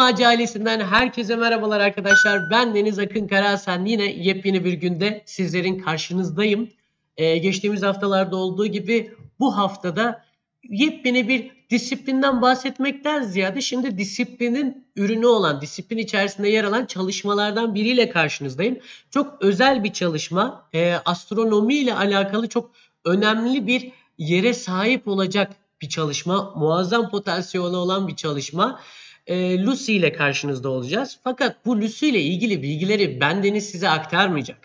Ailesinden herkese merhabalar arkadaşlar. Ben Deniz Akın Karahasan. Yine yepyeni bir günde sizlerin karşınızdayım. Ee, geçtiğimiz haftalarda olduğu gibi bu haftada yepyeni bir disiplinden bahsetmekten ziyade şimdi disiplinin ürünü olan, disiplin içerisinde yer alan çalışmalardan biriyle karşınızdayım. Çok özel bir çalışma. Ee, astronomi ile alakalı çok önemli bir yere sahip olacak bir çalışma. Muazzam potansiyeli olan bir çalışma e, Lucy ile karşınızda olacağız. Fakat bu Lucy ile ilgili bilgileri bendeniz size aktarmayacak.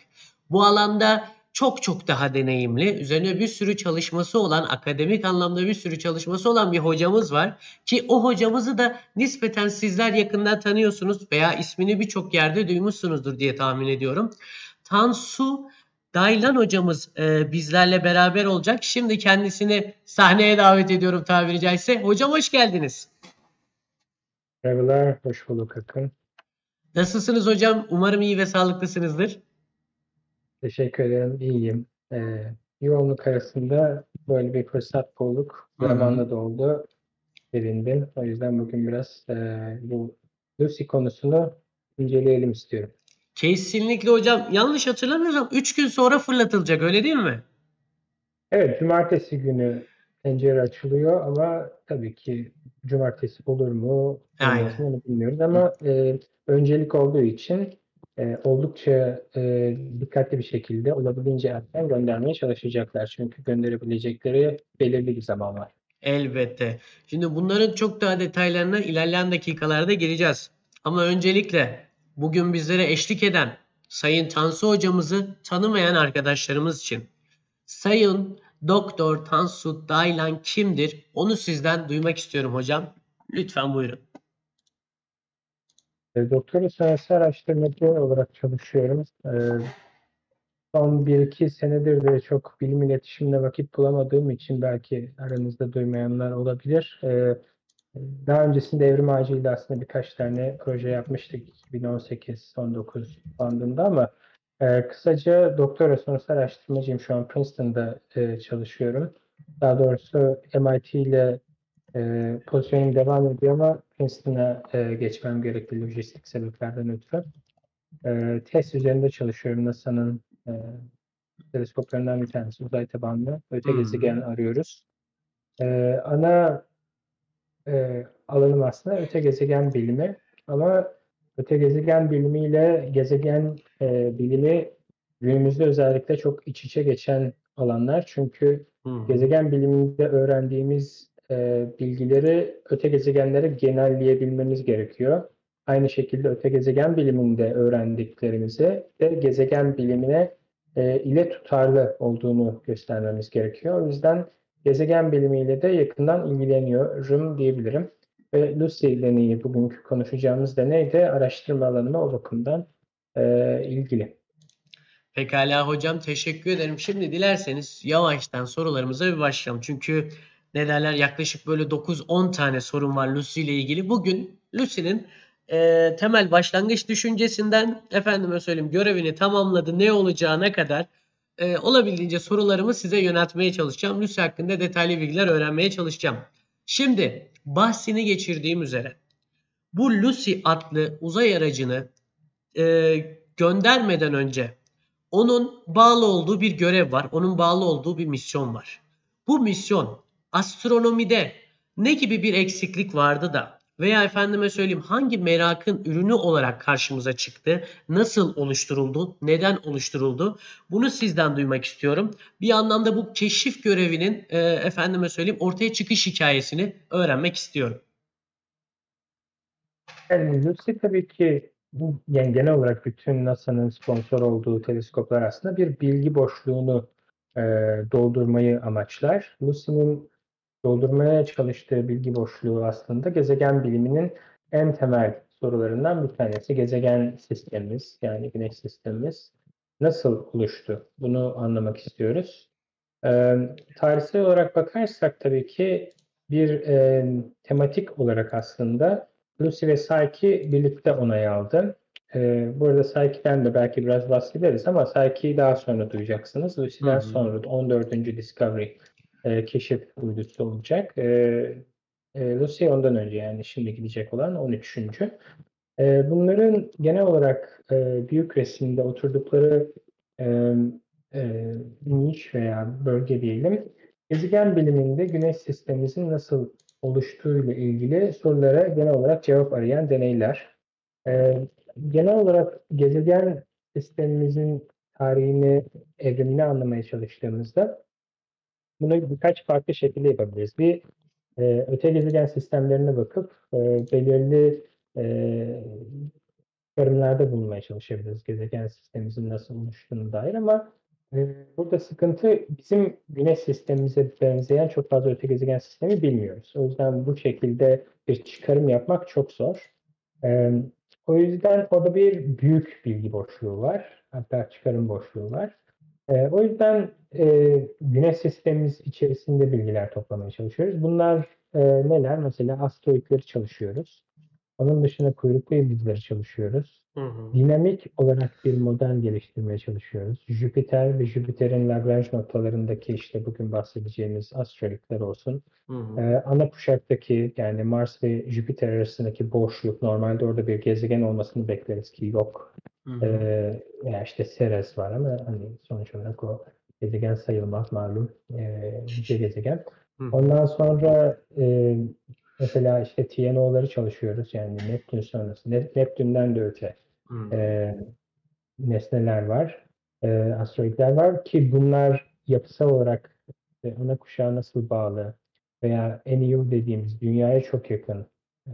Bu alanda çok çok daha deneyimli, üzerine bir sürü çalışması olan, akademik anlamda bir sürü çalışması olan bir hocamız var. Ki o hocamızı da nispeten sizler yakından tanıyorsunuz veya ismini birçok yerde duymuşsunuzdur diye tahmin ediyorum. Tansu Daylan hocamız e, bizlerle beraber olacak. Şimdi kendisini sahneye davet ediyorum tabiri caizse. Hocam hoş geldiniz. Merhabalar, hoş bulduk Akın. Nasılsınız hocam? Umarım iyi ve sağlıklısınızdır. Teşekkür ederim, iyiyim. Ee, yoğunluk arasında böyle bir fırsat bulduk. Hı hı. Zamanla da oldu. Sevindim. O yüzden bugün biraz e, bu Lucy konusunu inceleyelim istiyorum. Kesinlikle hocam. Yanlış hatırlamıyorsam 3 gün sonra fırlatılacak öyle değil mi? Evet, cumartesi günü pencere açılıyor ama tabii ki cumartesi olur mu Aynen. onu bilmiyoruz ama e, öncelik olduğu için e, oldukça e, dikkatli bir şekilde olabildiğince erken göndermeye çalışacaklar. Çünkü gönderebilecekleri belirli bir zaman var. Elbette. Şimdi bunların çok daha detaylarına ilerleyen dakikalarda geleceğiz. Ama öncelikle bugün bizlere eşlik eden Sayın Tansu hocamızı tanımayan arkadaşlarımız için Sayın Doktor Tansu Daylan kimdir? Onu sizden duymak istiyorum hocam. Lütfen buyurun. E, doktora sonrası araştırmacı olarak çalışıyorum. E, son 1-2 senedir de çok bilim iletişimine vakit bulamadığım için belki aranızda duymayanlar olabilir. E, daha öncesinde Evrim Ağacı ile aslında birkaç tane proje yapmıştık 2018-19 bandında ama e, kısaca doktora sonrası araştırmacıyım. Şu an Princeton'da e, çalışıyorum. Daha doğrusu MIT ile e, pozisyonum devam ediyor ama Princeton'a e, geçmem gerekli lojistik sebeplerden ötürü. E, test üzerinde çalışıyorum. NASA'nın e, teleskoplarından bir tanesi uzay tabanlı. Öte hı. gezegen arıyoruz. E, ana e, alanım aslında öte gezegen bilimi ama öte gezegen bilimiyle gezegen e, bilimi günümüzde özellikle çok iç içe geçen alanlar. Çünkü hı. gezegen biliminde öğrendiğimiz e, bilgileri öte gezegenlere genelleyebilmemiz gerekiyor. Aynı şekilde öte gezegen biliminde öğrendiklerimizi de gezegen bilimine e, ile tutarlı olduğunu göstermemiz gerekiyor. O yüzden gezegen bilimiyle de yakından ilgileniyorum diyebilirim. Ve Lucy deneyi bugünkü konuşacağımız deney de araştırma alanıma o bakımdan e, ilgili. Pekala hocam teşekkür ederim. Şimdi dilerseniz yavaştan sorularımıza bir başlayalım. Çünkü ne derler yaklaşık böyle 9-10 tane sorun var Lucy ile ilgili. Bugün Lucy'nin e, temel başlangıç düşüncesinden efendime söyleyeyim görevini tamamladı ne olacağına kadar e, olabildiğince sorularımı size yöneltmeye çalışacağım. Lucy hakkında detaylı bilgiler öğrenmeye çalışacağım. Şimdi bahsini geçirdiğim üzere bu Lucy adlı uzay aracını e, göndermeden önce onun bağlı olduğu bir görev var. Onun bağlı olduğu bir misyon var. Bu misyon astronomide ne gibi bir eksiklik vardı da veya efendime söyleyeyim hangi merakın ürünü olarak karşımıza çıktı? Nasıl oluşturuldu? Neden oluşturuldu? Bunu sizden duymak istiyorum. Bir anlamda bu keşif görevinin e, efendime söyleyeyim ortaya çıkış hikayesini öğrenmek istiyorum. Yani Lucy tabii ki bu yani genel olarak bütün NASA'nın sponsor olduğu teleskoplar aslında bir bilgi boşluğunu e, doldurmayı amaçlar. Lucy'nin doldurmaya çalıştığı bilgi boşluğu aslında gezegen biliminin en temel sorularından bir tanesi. Gezegen sistemimiz yani güneş sistemimiz nasıl oluştu? Bunu anlamak istiyoruz. E, tarihsel olarak bakarsak tabii ki bir e, tematik olarak aslında Lucy ve Psyche birlikte onay aldı. Ee, bu arada Psyche'den de belki biraz bahsederiz ama Psyche'yi daha sonra duyacaksınız. Lucy'den sonra 14. Discovery e, keşif uydusu olacak. Ee, E, Lucy ondan önce yani şimdi gidecek olan 13. E, bunların genel olarak e, büyük resimde oturdukları e, e, niş veya bölge diyelim, gezegen biliminde Güneş sistemimizin nasıl oluştuğuyla ilgili sorulara genel olarak cevap arayan deneyler. E, genel olarak gezegen sistemimizin tarihini, evrimini anlamaya çalıştığımızda bunu birkaç farklı şekilde yapabiliriz. Bir e, öte gezegen sistemlerine bakıp e, belirli e, çıkarımlarda bulunmaya çalışabiliriz gezegen sistemimizin nasıl oluştuğuna dair ama e, burada sıkıntı bizim güneş sistemimize benzeyen çok fazla öte gezegen sistemi bilmiyoruz. O yüzden bu şekilde bir çıkarım yapmak çok zor. E, o yüzden orada bir büyük bilgi boşluğu var. Hatta çıkarım boşluğu var. E, o yüzden e, güneş sistemimiz içerisinde bilgiler toplamaya çalışıyoruz. Bunlar e, neler? Mesela asteroidleri çalışıyoruz. Onun dışında kuyruklu yıldızları çalışıyoruz. Hı hı. Dinamik olarak bir model geliştirmeye çalışıyoruz. Jüpiter ve Jüpiter'in Lagrange noktalarındaki işte bugün bahsedeceğimiz asteroidler olsun. Hı hı. Ee, ana kuşaktaki yani Mars ve Jüpiter arasındaki boşluk normalde orada bir gezegen olmasını bekleriz ki yok. Hı hı. Ee, veya işte Ceres var ama hani sonuç olarak o gezegen sayılmaz malum ee, bir gezegen. Ondan sonra e, mesela işte TNO'ları çalışıyoruz yani Neptün sonrası. Ne- Neptün'den de öte hı. e, nesneler var, e, asteroidler var ki bunlar yapısal olarak e, ana kuşağa nasıl bağlı veya NEO dediğimiz dünyaya çok yakın e,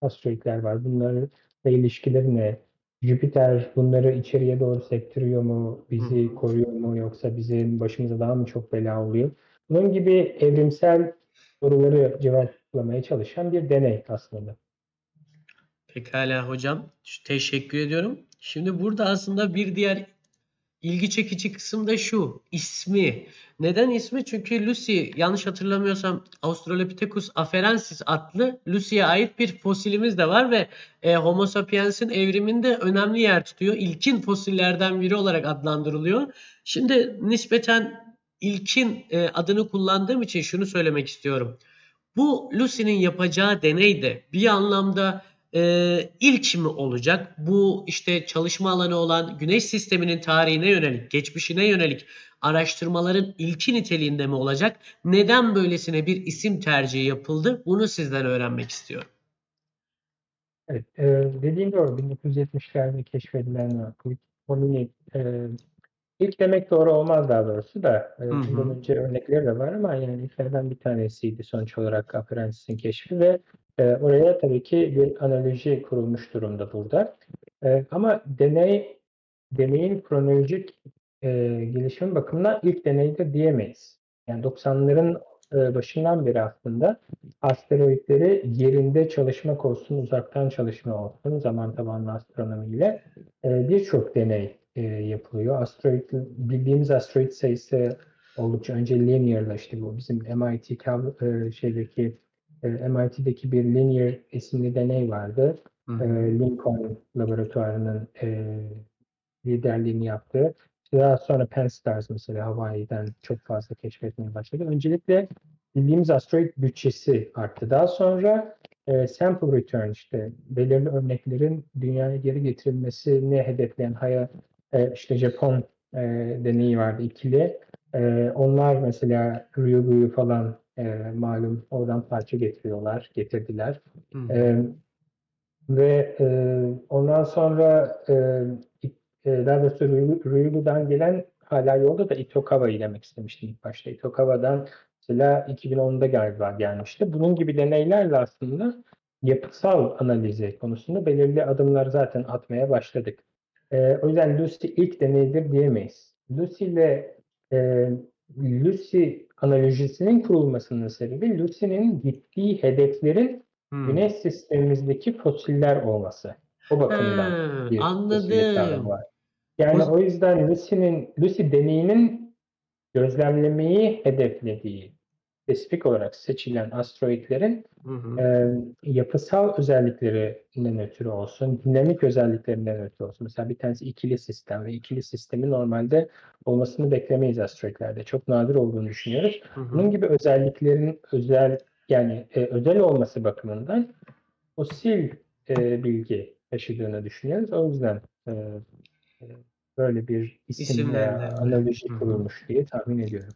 asteroidler var. Bunların ilişkileri ne? Jüpiter bunları içeriye doğru sektiriyor mu? Bizi hı. koruyor mu? Yoksa bizim başımıza daha mı çok bela oluyor? Bunun gibi evrimsel soruları cevaplamaya çalışan bir deney aslında. Pekala hocam. Teşekkür ediyorum. Şimdi burada aslında bir diğer ilgi çekici kısım da şu. ismi. Neden ismi? Çünkü Lucy yanlış hatırlamıyorsam Australopithecus afarensis adlı Lucy'ye ait bir fosilimiz de var ve e, Homo sapiens'in evriminde önemli yer tutuyor. İlkin fosillerden biri olarak adlandırılıyor. Şimdi nispeten ilkin e, adını kullandığım için şunu söylemek istiyorum. Bu Lucy'nin yapacağı deney de bir anlamda e, ilk mi olacak? Bu işte çalışma alanı olan Güneş sisteminin tarihine yönelik, geçmişine yönelik araştırmaların ilki niteliğinde mi olacak? Neden böylesine bir isim tercihi yapıldı? Bunu sizden öğrenmek istiyorum. Evet, e, dediğim doğru 1970'lerde keşfedilen hominin e, ilk demek doğru olmaz daha doğrusu da e, Hı hı. bundan önce örnekleri de var ama yani ilklerden bir tanesiydi sonuç olarak Aperensis'in keşfi ve e, oraya tabii ki bir analoji kurulmuş durumda burada. E, ama deney deneyin kronolojik e, gelişim bakımından ilk deneyde diyemeyiz. Yani 90'ların e, başından beri aslında asteroidleri yerinde çalışmak olsun, uzaktan çalışma olsun, zaman tabanlı astronomiyle e, birçok deney e, yapılıyor. Asteroid, bildiğimiz asteroid sayısı oldukça önce linear'laştı bu. Bizim MIT e, şeydeki e, MIT'deki bir linear isimli deney vardı. Hı E. Lincoln laboratuvarının e, liderliğini yaptı. Daha sonra Penn Stars mesela Hawaii'den çok fazla keşfetmeye başladı. Öncelikle bildiğimiz asteroid bütçesi arttı. Daha sonra e, sample return işte belirli örneklerin dünyaya geri getirilmesini hedefleyen Haya e, işte Japon e, deneyi vardı ikili. E, onlar mesela Ryugu'yu falan e, malum oradan parça getiriyorlar, getirdiler. E, ve e, ondan sonra e, e, daha doğrusu Ryu- Ryugu'dan gelen hala yolda da Itokawa'yı demek istemiştim ilk başta. Itokawa'dan mesela 2010'da galiba gelmişti. Bunun gibi deneylerle aslında yapısal analizi konusunda belirli adımlar zaten atmaya başladık. E, o yüzden Lucy ilk deneydir diyemeyiz. Lucy ile e, Lucy analojisinin kurulmasının sebebi Lucy'nin gittiği hedeflerin Hı. Güneş sistemimizdeki fosiller olması. O bakımdan Ha, bir anladım. var. Yani O- o yüzden Lucy'nin Lucy deneyinin gözlemlemeyi hedeflediği spesifik olarak seçilen asteroidlerin Hı hı. e, yapısal özelliklerinden ötürü olsun, dinamik özelliklerinden ötürü olsun. Mesela bir tanesi ikili sistem ve ikili sistemi normalde olmasını beklemeyiz asteroidlerde. Çok nadir olduğunu düşünüyoruz. Hı hı. Bunun gibi özelliklerin özel yani e, özel olması bakımından fosil e, bilgi taşıdığını düşünüyoruz. O yüzden e, e, böyle bir isim veya İsimlendirme. analoji kurulmuş diye tahmin ediyorum.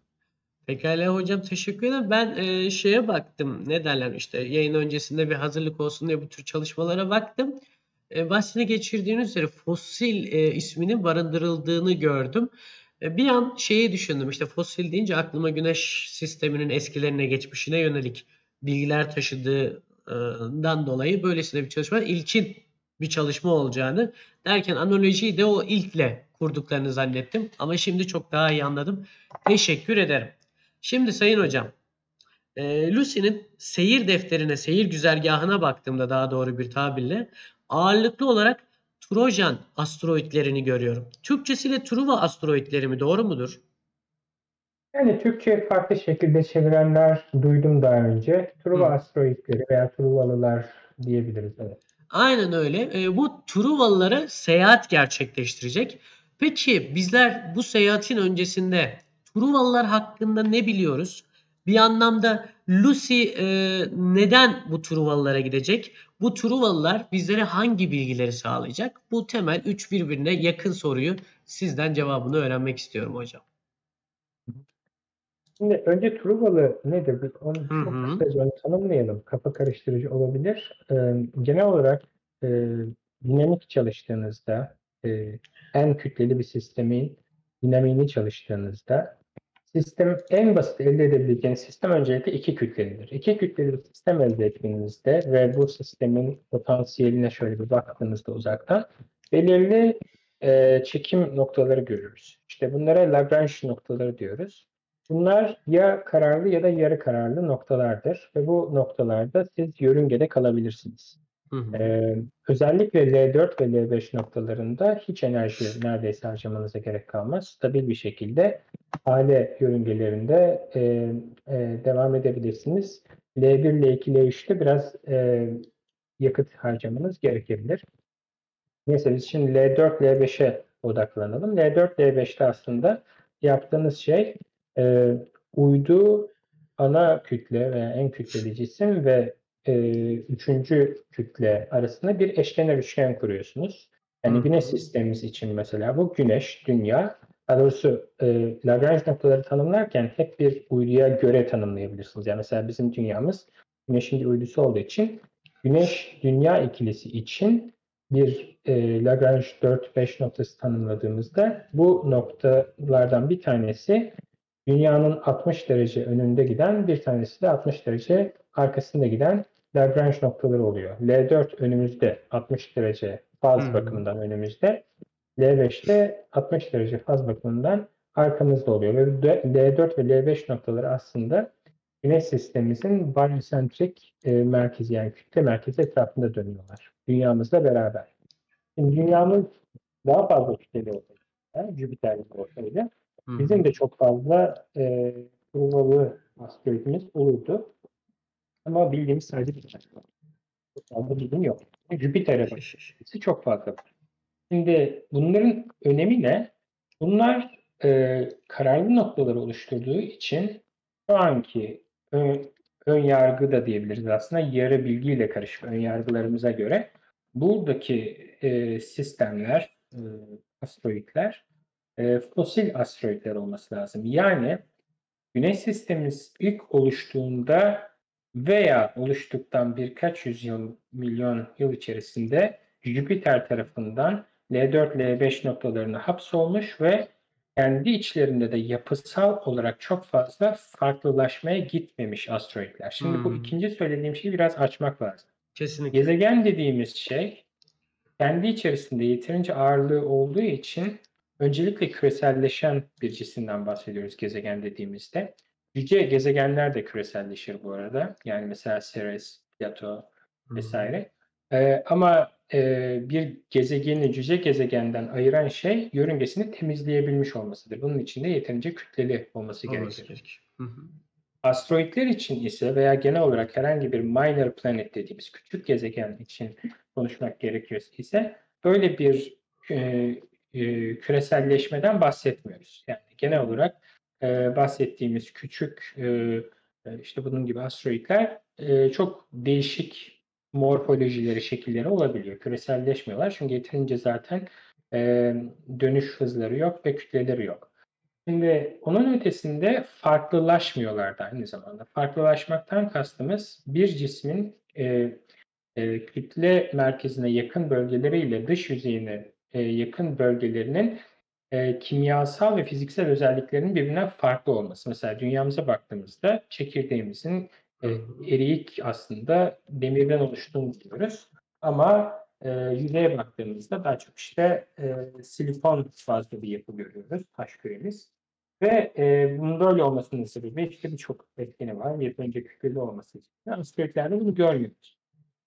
Pekala hocam teşekkür ederim. Ben e, şeye baktım. Ne derler işte yayın öncesinde bir hazırlık olsun diye bu tür çalışmalara baktım. E, bahsini geçirdiğiniz üzere fosil e, isminin barındırıldığını gördüm. E, bir an şeyi düşündüm. İşte fosil deyince aklıma güneş sisteminin eskilerine geçmişine yönelik bilgiler taşıdığından dolayı böylesine bir çalışma ilkin bir çalışma olacağını derken analojiyi de o ilkle kurduklarını zannettim. Ama şimdi çok daha iyi anladım. Teşekkür ederim. Şimdi Sayın Hocam, e, Lucy'nin seyir defterine, seyir güzergahına baktığımda daha doğru bir tabirle ağırlıklı olarak Trojan asteroidlerini görüyorum. Türkçesiyle Truva asteroidleri mi doğru mudur? Yani Türkçe farklı şekilde çevirenler duydum daha önce. Truva Hı. asteroidleri veya Truvalılar diyebiliriz. Evet. Aynen öyle. E, bu Truvalılara seyahat gerçekleştirecek. Peki bizler bu seyahatin öncesinde Truvalılar hakkında ne biliyoruz? Bir anlamda Lucy e, neden bu Truvalılara gidecek? Bu Truvalılar bizlere hangi bilgileri sağlayacak? Bu temel üç birbirine yakın soruyu sizden cevabını öğrenmek istiyorum hocam. Şimdi önce Truvalı nedir? Biz Onu Hı çok kısaca onu tanımlayalım. Kafa karıştırıcı olabilir. Ee, genel olarak e, dinamik çalıştığınızda e, en kütleli bir sistemin dinamiğini çalıştığınızda sistem en basit elde edebileceğiniz sistem öncelikle iki kütlelidir. İki kütleli bir sistem elde ettiğinizde ve bu sistemin potansiyeline şöyle bir baktığınızda uzaktan belirli e, çekim noktaları görürüz. İşte bunlara Lagrange noktaları diyoruz. Bunlar ya kararlı ya da yarı kararlı noktalardır ve bu noktalarda siz yörüngede kalabilirsiniz. Hı hı. Ee, özellikle L4 ve L5 noktalarında hiç enerji neredeyse harcamanıza gerek kalmaz. Stabil bir şekilde hale yörüngelerinde e, e, devam edebilirsiniz. L1, L2, L3'te biraz e, yakıt harcamanız gerekebilir. Neyse biz şimdi L4, L5'e odaklanalım. L4, L5'te aslında yaptığınız şey e, uydu ana kütle veya en kütleli cisim ve e, üçüncü kütle arasında bir eşkenar üçgen kuruyorsunuz. Yani güneş sistemimiz için mesela bu güneş, dünya, daha doğrusu e, Lagrange noktaları tanımlarken hep bir uyduya göre tanımlayabilirsiniz. Yani mesela bizim dünyamız güneşin bir uydusu olduğu için güneş dünya ikilisi için bir e, Lagrange 4-5 noktası tanımladığımızda bu noktalardan bir tanesi dünyanın 60 derece önünde giden bir tanesi de 60 derece arkasında giden Lagrange noktaları oluyor. L4 önümüzde 60 derece faz hı. bakımından önümüzde. L5'te 60 derece faz bakımından arkamızda oluyor. Ve L4 ve L5 noktaları aslında Güneş sistemimizin baryosentrik e, merkezi yani kütle merkezi etrafında dönüyorlar. Dünyamızla beraber. Şimdi dünyamız daha fazla kütleli olsaydı, Jüpiter gibi olsaydı, bizim de çok fazla e, kurmalı asteroidimiz olurdu. Ama bildiğimiz sadece bir tane fazla bilgim yok. Jüpiter'e bakışı çok var. Şimdi bunların önemi ne? Bunlar e, kararlı noktaları oluşturduğu için şu anki ön, ön yargı da diyebiliriz aslında yarı bilgiyle karışık ön yargılarımıza göre buradaki e, sistemler, e, asteroidler e, fosil asteroidler olması lazım. Yani Güneş sistemimiz ilk oluştuğunda veya oluştuktan birkaç yüzyıl milyon yıl içerisinde Jüpiter tarafından L4, L5 noktalarına hapsolmuş ve kendi içlerinde de yapısal olarak çok fazla farklılaşmaya gitmemiş asteroidler. Şimdi bu Hmm. ikinci söylediğim şeyi biraz açmak lazım. Kesinlikle. Gezegen dediğimiz şey kendi içerisinde yeterince ağırlığı olduğu için öncelikle küreselleşen bir cisimden bahsediyoruz gezegen dediğimizde. Cüce gezegenler de küreselleşir bu arada. Yani mesela Ceres, Plato vesaire. Ee, ama e, bir gezegeni cüce gezegenden ayıran şey yörüngesini temizleyebilmiş olmasıdır. Bunun için de yeterince kütleli olması gerekir. hı. Asteroidler için ise veya genel olarak herhangi bir minor planet dediğimiz küçük gezegen için konuşmak gerekiyorsa ise böyle bir e, e, küreselleşmeden bahsetmiyoruz. Yani genel olarak e, bahsettiğimiz küçük e, işte bunun gibi asteroidler e, çok değişik morfolojileri, şekilleri olabiliyor. Küreselleşmiyorlar çünkü yeterince zaten e, dönüş hızları yok ve kütleleri yok. Şimdi onun ötesinde farklılaşmıyorlar da aynı zamanda. Farklılaşmaktan kastımız bir cismin e, e, kütle merkezine yakın bölgeleriyle dış yüzeyine e, yakın bölgelerinin e, kimyasal ve fiziksel özelliklerinin birbirinden farklı olması. Mesela dünyamıza baktığımızda çekirdeğimizin e, eriyik aslında demirden oluştuğunu biliyoruz. Ama e, yüzeye baktığımızda daha çok işte e, silikon bazlı bir yapı görüyoruz, taş küremiz. Ve e, bunun böyle olmasının sebebi işte birçok etkeni var. Yeterince kütleli olması için. Asteroidlerde bunu görmüyoruz.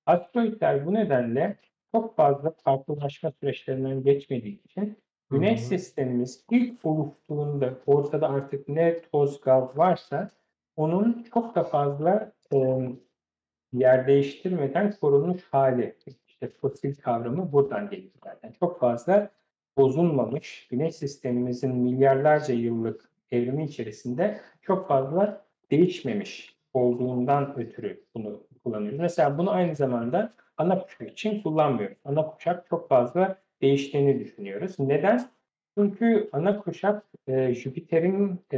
Asteroidler bu nedenle çok fazla farklılaşma süreçlerinden geçmediği için Güneş Hı hı. sistemimiz ilk oluştuğunda ortada artık ne toz gaz varsa onun çok da fazla e, yer değiştirmeden korunmuş hali. İşte fosil kavramı buradan geliyor zaten. Çok fazla bozulmamış güneş sistemimizin milyarlarca yıllık evrimi içerisinde çok fazla değişmemiş olduğundan ötürü bunu kullanıyoruz. Mesela bunu aynı zamanda ana kuşak için kullanmıyoruz. Ana kuşak çok fazla değiştiğini düşünüyoruz. Neden? Çünkü ana kuşak e, Jüpiter'in e,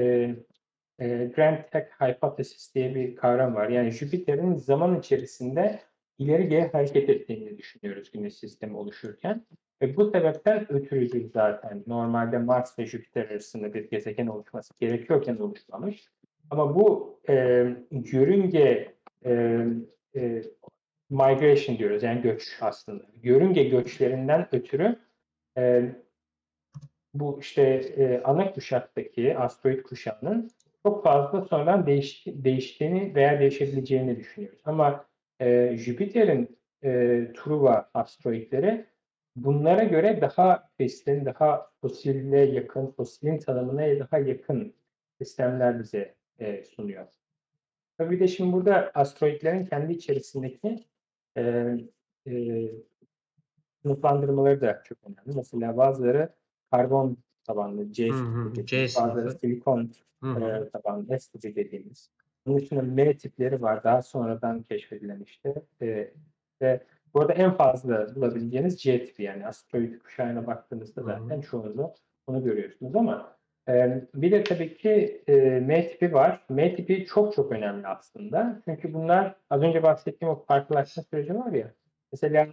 e, Grand Tech Hypothesis diye bir kavram var. Yani Jüpiter'in zaman içerisinde ileri geri hareket ettiğini düşünüyoruz Güneş sistemi oluşurken. Ve bu sebepten ötürüdür zaten. Normalde Mars ve Jüpiter arasında bir gezegen oluşması gerekiyorken oluşmamış. Ama bu e, yörünge e, e, migration diyoruz yani göç aslında. Yörünge göçlerinden ötürü e, bu işte e, ana kuşaktaki asteroid kuşağının çok fazla sonradan değiş, değiştiğini veya değişebileceğini düşünüyoruz. Ama e, Jüpiter'in e, Truva asteroidleri bunlara göre daha besin, daha fosille yakın, fosilin tanımına daha yakın sistemler bize e, sunuyor. Tabii de şimdi burada asteroidlerin kendi içerisindeki e, e, sınıflandırmaları da çok önemli. Mesela bazıları karbon tabanlı C Hı hı, tipi C dediğimiz, bazıları sınıfı. silikon Hı hı. tabanlı S tipi dediğimiz. Bunun dışında M tipleri var. Daha sonradan keşfedilen işte. E, ve bu arada en fazla bulabileceğiniz C tipi yani asteroid kuşağına baktığınızda Hı hı. zaten çoğunluğu bunu görüyorsunuz ama bir de tabii ki M tipi var. M tipi çok çok önemli aslında. Çünkü bunlar az önce bahsettiğim o farklılaşma süreci var ya. Mesela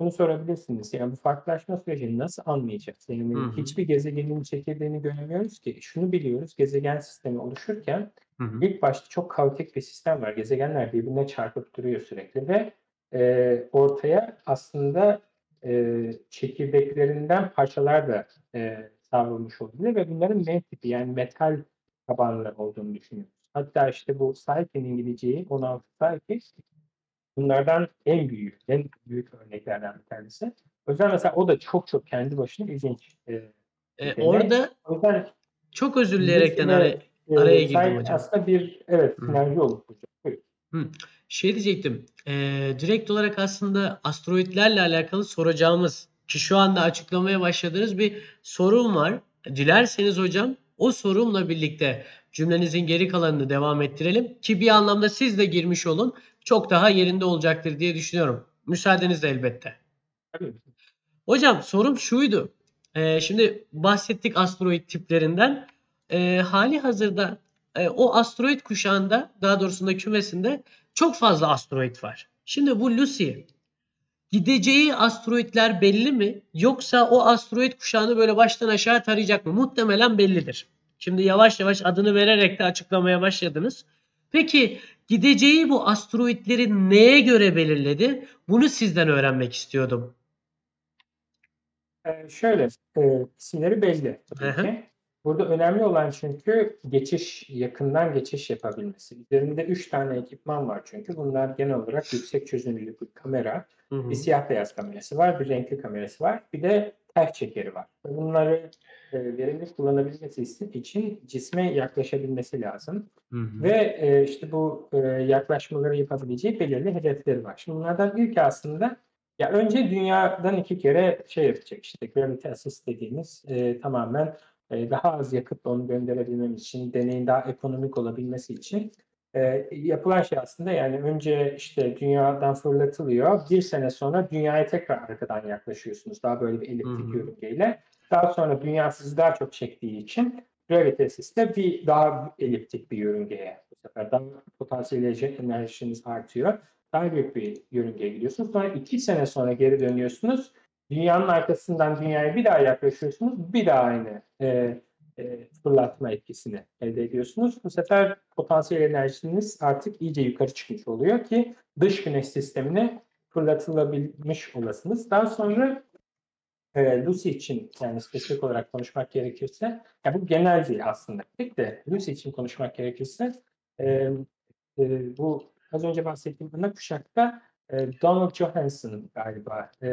bunu sorabilirsiniz. Yani bu farklılaşma sürecini nasıl anlayacağız? Yani Hı hı. hiçbir gezegenin çekirdeğini göremiyoruz ki. Şunu biliyoruz. Gezegen sistemi oluşurken Hı hı. ilk başta çok kaotik bir sistem var. Gezegenler birbirine çarpıp duruyor sürekli ve e, ortaya aslında e, çekirdeklerinden parçalar da e, savrulmuş olabilir ve bunların M tipi yani metal tabanlı olduğunu düşünüyoruz. Hatta işte bu Psyche'nin İngilizceyi 16 Psyche bunlardan en büyük, en büyük örneklerden bir tanesi. O yüzden mesela o da çok çok kendi başına ilginç. E, E, orada O yüzden çok özür dileyerekten ve, araya, e, girdim hocam. aslında bir evet Hı. sinerji oluşturacak. Buyurun. Şey diyecektim. e, direkt olarak aslında asteroidlerle alakalı soracağımız ki şu anda açıklamaya başladığınız bir sorum var. Dilerseniz hocam o sorumla birlikte cümlenizin geri kalanını devam ettirelim ki bir anlamda siz de girmiş olun. Çok daha yerinde olacaktır diye düşünüyorum. Müsaadenizle elbette. Tabii. Hocam sorum şuydu. Ee, şimdi bahsettik asteroid tiplerinden. Ee, hali hazırda e, o asteroid kuşağında daha doğrusu da kümesinde çok fazla asteroid var. Şimdi bu Lucy gideceği asteroidler belli mi? Yoksa o asteroid kuşağını böyle baştan aşağı tarayacak mı? Muhtemelen bellidir. Şimdi yavaş yavaş adını vererek de açıklamaya başladınız. Peki gideceği bu asteroidleri neye göre belirledi? Bunu sizden öğrenmek istiyordum. Ee, şöyle, e, isimleri belli tabii. Burada önemli olan çünkü geçiş, yakından geçiş yapabilmesi. Üzerinde üç tane ekipman var çünkü. Bunlar genel olarak yüksek çözünürlüklü kamera, Hı hı. bir siyah beyaz kamerası var, bir renkli kamerası var, bir de ters çekeri var. Bunları e, verimli kullanabilmesi için cisme yaklaşabilmesi lazım. Hı hı. Ve e, işte bu e, yaklaşmaları yapabileceği belirli hedefleri var. Şimdi bunlardan ilki aslında ya önce dünyadan iki kere şey yapacak işte gravity assist dediğimiz e, tamamen e, daha az yakıtla onu gönderebilmemiz için, deneyin daha ekonomik olabilmesi için Eee, yapılan şey aslında yani önce işte dünyadan fırlatılıyor. Bir sene sonra dünyaya tekrar arkadan yaklaşıyorsunuz. Daha böyle bir eliptik yörüngeyle. Daha sonra dünya sizi daha çok çektiği için gravitesizde bir daha eliptik bir yörüngeye bu sefer daha potansiyel enerji- enerjiniz artıyor. Daha büyük bir yörüngeye gidiyorsunuz. Sonra iki sene sonra geri dönüyorsunuz. Dünyanın arkasından dünyaya bir daha yaklaşıyorsunuz. Bir daha aynı eee, eee, fırlatma etkisini elde ediyorsunuz. Bu sefer potansiyel enerjiniz artık iyice yukarı çıkmış oluyor ki dış güneş sistemine fırlatılabilmiş olasınız. Daha sonra e, Lucy için yani spesifik olarak konuşmak gerekirse, ya bu genel değil aslında. Tek de Lucy için konuşmak gerekirse e, e, bu az önce bahsettiğim ana kuşakta e, Donald Johansson galiba. E,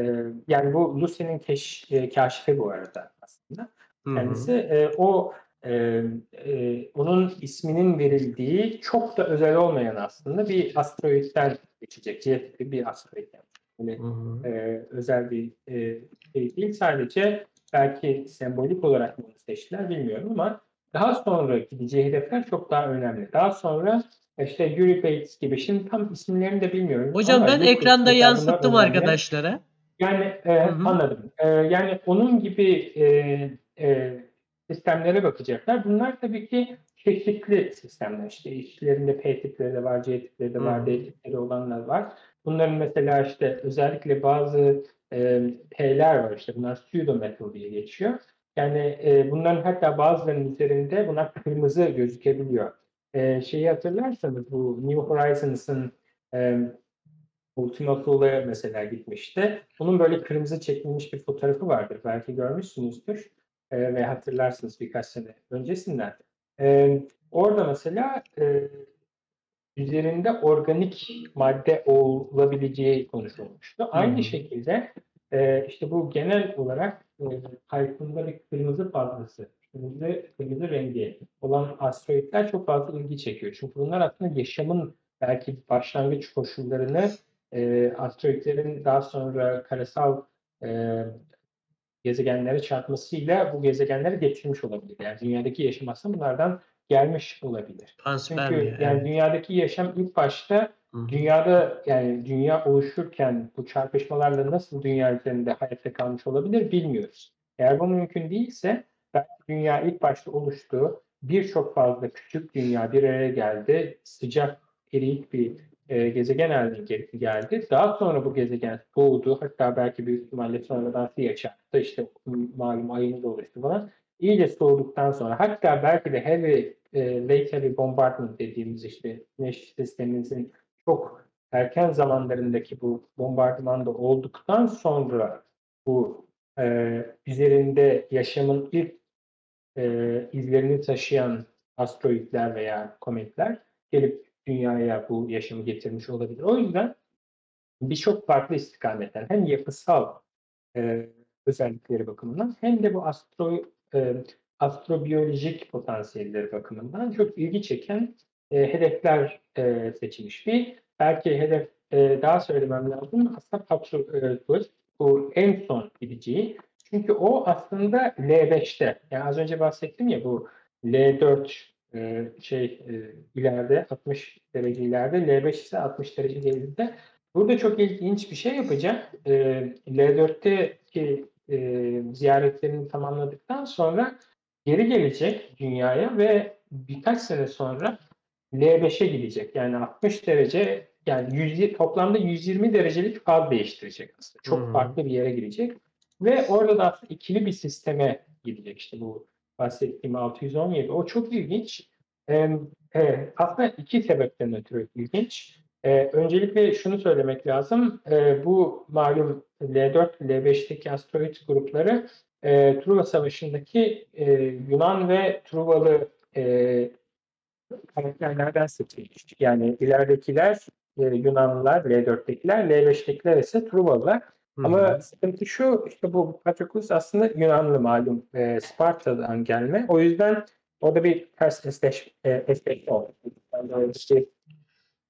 yani bu Lucy'nin keş, e, kaşifi bu arada aslında. Kendisi e, o e, e, onun isminin verildiği çok da özel olmayan aslında bir asteroitten geçecek. J tipi bir asteroid. Yani. Hı hı. e, özel bir e, şey değil. Sadece belki sembolik olarak bunu seçtiler bilmiyorum ama daha sonra gideceği hedefler çok daha önemli. Daha sonra işte Yuri Bates gibi şimdi tam isimlerini de bilmiyorum. Hocam ama ben ekranda yansıttım arkadaşlara. Yani e, Hı hı. anladım. E, yani onun gibi e, e, sistemlere bakacaklar. Bunlar tabii ki çeşitli sistemler. İşte işlerinde P tipleri de var, C tipleri de var, hı. D tipleri olanlar var. Bunların mesela işte özellikle bazı e, P'ler var işte bunlar pseudo metal diye geçiyor. Yani e, bunların hatta bazılarının üzerinde bunlar kırmızı gözükebiliyor. E, şeyi hatırlarsanız bu New Horizons'ın e, Ultima Thule'ya mesela gitmişti. Bunun böyle kırmızı çekilmiş bir fotoğrafı vardır. Belki görmüşsünüzdür e, ve hatırlarsınız birkaç sene öncesinden. E, orada mesela e, üzerinde organik madde olabileceği konuşulmuştu. Hı Aynı şekilde e, işte bu genel olarak e, bir kırmızı fazlası, kırmızı, kırmızı rengi olan asteroidler çok fazla ilgi çekiyor. Çünkü bunlar aslında yaşamın belki başlangıç koşullarını e, asteroidlerin daha sonra karasal e, gezegenlere çarpmasıyla bu gezegenleri getirmiş olabilir. Yani dünyadaki yaşam aslında bunlardan gelmiş olabilir. Panspermia. Çünkü yani Evet. dünyadaki yaşam ilk başta hı. dünyada yani dünya oluşurken bu çarpışmalarla nasıl dünya üzerinde hayatta kalmış olabilir bilmiyoruz. Eğer bu mümkün değilse belki dünya ilk başta oluştu. Birçok fazla küçük dünya bir araya geldi. Sıcak, eriyik bir e, gezegen haline ge- geldi. Daha sonra bu gezegen doğdu. Hatta belki büyük ihtimalle sonradan suya çarptı. İşte malum ayımız oluştu falan. İyice soğuduktan sonra hatta belki de heavy, e, late heavy bombardment dediğimiz işte güneş sistemimizin çok erken zamanlarındaki bu bombardımanda olduktan sonra bu e, üzerinde yaşamın ilk e, izlerini taşıyan asteroidler veya kometler gelip dünyaya bu yaşamı getirmiş olabilir. O yüzden birçok farklı istikametten hem yapısal e, özellikleri bakımından hem de bu astro e, astrobiyolojik potansiyelleri bakımından çok ilgi çeken e, hedefler e, seçilmiş. Bir belki hedef e, daha söylemem lazım aslında Patrus bu en son gideceği. Çünkü o aslında L5'te. Yani az önce bahsettim ya bu L4 e, şey e, ileride 60 derece ileride L5 ise 60 derece geride. Burada çok ilginç bir şey yapacak. E, L4'teki e, ziyaretlerini tamamladıktan sonra geri gelecek dünyaya ve birkaç sene sonra L5'e gidecek. Yani 60 derece yani 100, toplamda 120 derecelik faz değiştirecek aslında. Çok hı. farklı bir yere gidecek. Ve orada da aslında ikili bir sisteme gidecek. İşte bu bahsettiğim 617. O çok ilginç. Ee, evet, aslında iki sebepten ötürü ilginç. Ee, öncelikle şunu söylemek lazım. Ee, bu malum L4, L5'teki asteroid grupları e, Truva Savaşı'ndaki e, Yunan ve Truvalı e, karakterlerden seçilmiş. Yani ileridekiler e, Yunanlılar, L4'tekiler, L5'tekiler ise Truvalılar. Hı Ama hı. sıkıntı şu, işte bu Patroklos aslında Yunanlı malum e, Sparta'dan gelme. O yüzden orada bir ters eşleş, e, eşleşme oldu. Yani işte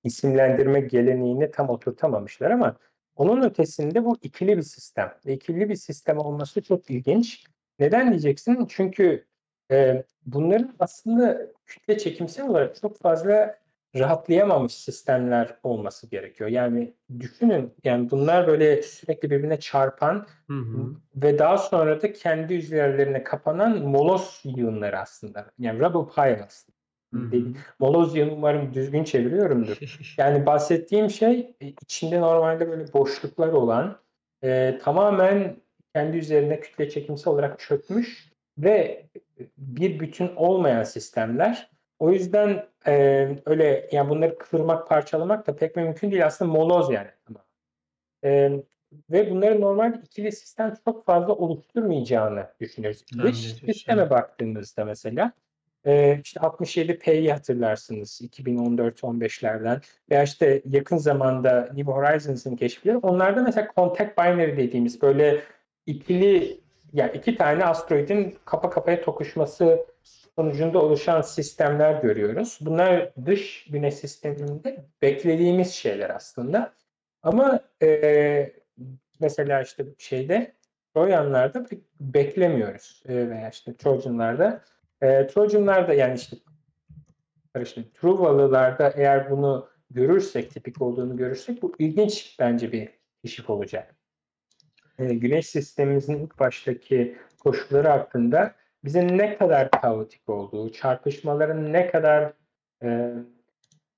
isimlendirme geleneğini tam oturtamamışlar ama onun ötesinde bu ikili bir sistem. İkili bir sistem olması çok ilginç. Neden diyeceksin? Çünkü e, bunların aslında kütle çekimsel olarak çok fazla rahatlayamamış sistemler olması gerekiyor. Yani düşünün yani bunlar böyle sürekli birbirine çarpan Hı hı. ve daha sonra da kendi üzerlerine kapanan moloz yığınları aslında. Yani rubble pile aslında. Moloz yığını umarım düzgün çeviriyorumdur. Yani bahsettiğim şey e, içinde normalde böyle boşluklar olan e, tamamen kendi üzerine kütle çekimsel olarak çökmüş ve bir bütün olmayan sistemler. O yüzden e, öyle yani bunları kırmak, parçalamak da pek mümkün değil. Aslında moloz yani. E, ve bunların normal ikili sistem çok fazla oluşturmayacağını düşünüyoruz. Dış sisteme evet. baktığımızda mesela e, işte 67P'yi hatırlarsınız 2014-15'lerden veya işte yakın zamanda New Horizons'ın keşifleri. Onlarda mesela contact binary dediğimiz böyle ikili yani iki tane asteroidin kafa kafaya tokuşması sonucunda oluşan sistemler görüyoruz. Bunlar dış güneş sisteminde beklediğimiz şeyler aslında. Ama e, mesela işte şeyde Trojanlarda pek beklemiyoruz e, veya işte Trojanlarda. E, Trojanlarda yani işte işte Truvalılarda eğer bunu görürsek, tipik olduğunu görürsek bu ilginç bence bir keşif olacak. E, güneş sistemimizin ilk baştaki koşulları hakkında bize ne kadar kaotik olduğu, çarpışmaların ne kadar e,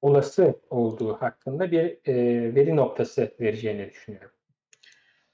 olası olduğu hakkında bir e, veri noktası vereceğini düşünüyorum.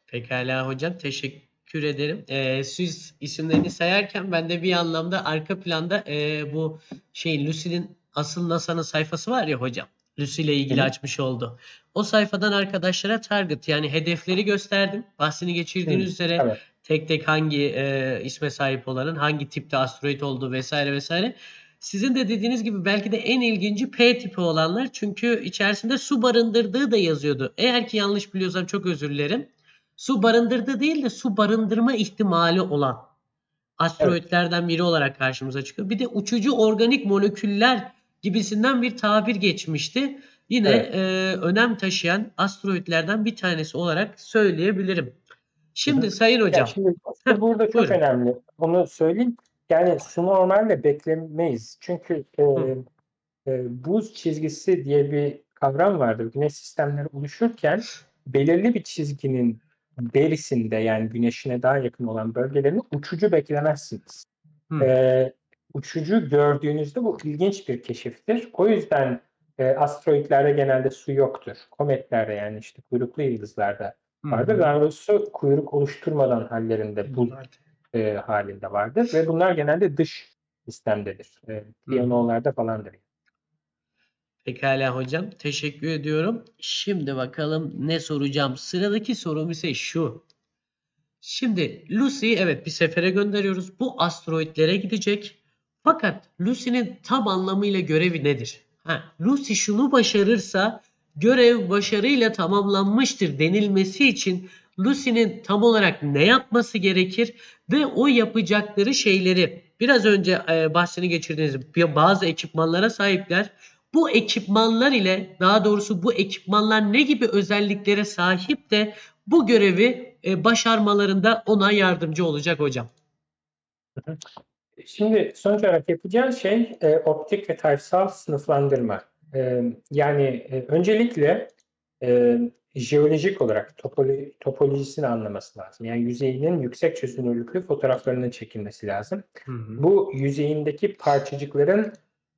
Pekala hocam teşekkür ederim. Ee, siz isimlerini sayarken ben de bir anlamda arka planda e, bu şey Lucy'nin asıl NASA'nın sayfası var ya hocam. İle ilgili Hı hı. açmış oldu. O sayfadan arkadaşlara target yani hedefleri gösterdim. Bahsini geçirdiğiniz Hı, üzere Evet. tek tek hangi e, isme sahip olanın hangi tipte asteroid olduğu vesaire vesaire. Sizin de dediğiniz gibi belki de en ilginci P tipi olanlar çünkü içerisinde su barındırdığı da yazıyordu. Eğer ki yanlış biliyorsam çok özür dilerim. Su barındırdığı değil de su barındırma ihtimali olan asteroidlerden biri olarak karşımıza çıkıyor. Bir de uçucu organik moleküller gibisinden bir tabir geçmişti. Yine Evet. e, önem taşıyan asteroidlerden bir tanesi olarak söyleyebilirim. Şimdi Sayın Ya Hocam. şimdi burada çok buyurun. önemli. Onu söyleyeyim. Yani su normalde beklemeyiz. Çünkü e, Hı. e, buz çizgisi diye bir kavram vardır. Güneş sistemleri oluşurken belirli bir çizginin berisinde yani güneşine daha yakın olan bölgelerini uçucu beklemezsiniz. Hı. E, uçucu gördüğünüzde bu ilginç bir keşiftir. O yüzden e, asteroidlerde genelde su yoktur. Kometlerde yani işte kuyruklu yıldızlarda vardır. Daha doğrusu kuyruk oluşturmadan hallerinde buz e, halinde vardır ve bunlar genelde dış sistemdedir. E, piyanolarda falandır. Pekala hocam. Teşekkür ediyorum. Şimdi bakalım ne soracağım. Sıradaki sorum ise şu. Şimdi Lucy'yi evet bir sefere gönderiyoruz. Bu asteroidlere gidecek. Fakat Lucy'nin tam anlamıyla görevi nedir? Ha, Lucy şunu başarırsa görev başarıyla tamamlanmıştır denilmesi için Lucy'nin tam olarak ne yapması gerekir ve o yapacakları şeyleri biraz önce e, bahsini geçirdiğiniz bazı ekipmanlara sahipler. Bu ekipmanlar ile daha doğrusu bu ekipmanlar ne gibi özelliklere sahip de bu görevi e, başarmalarında ona yardımcı olacak hocam. Şimdi sonuç olarak yapacağı şey e, optik ve tayfsal sınıflandırma. E, yani e, öncelikle e, jeolojik olarak topolo- topolojisini anlaması lazım. Yani yüzeyinin yüksek çözünürlüklü fotoğraflarının çekilmesi lazım. Hı hı. Bu yüzeyindeki parçacıkların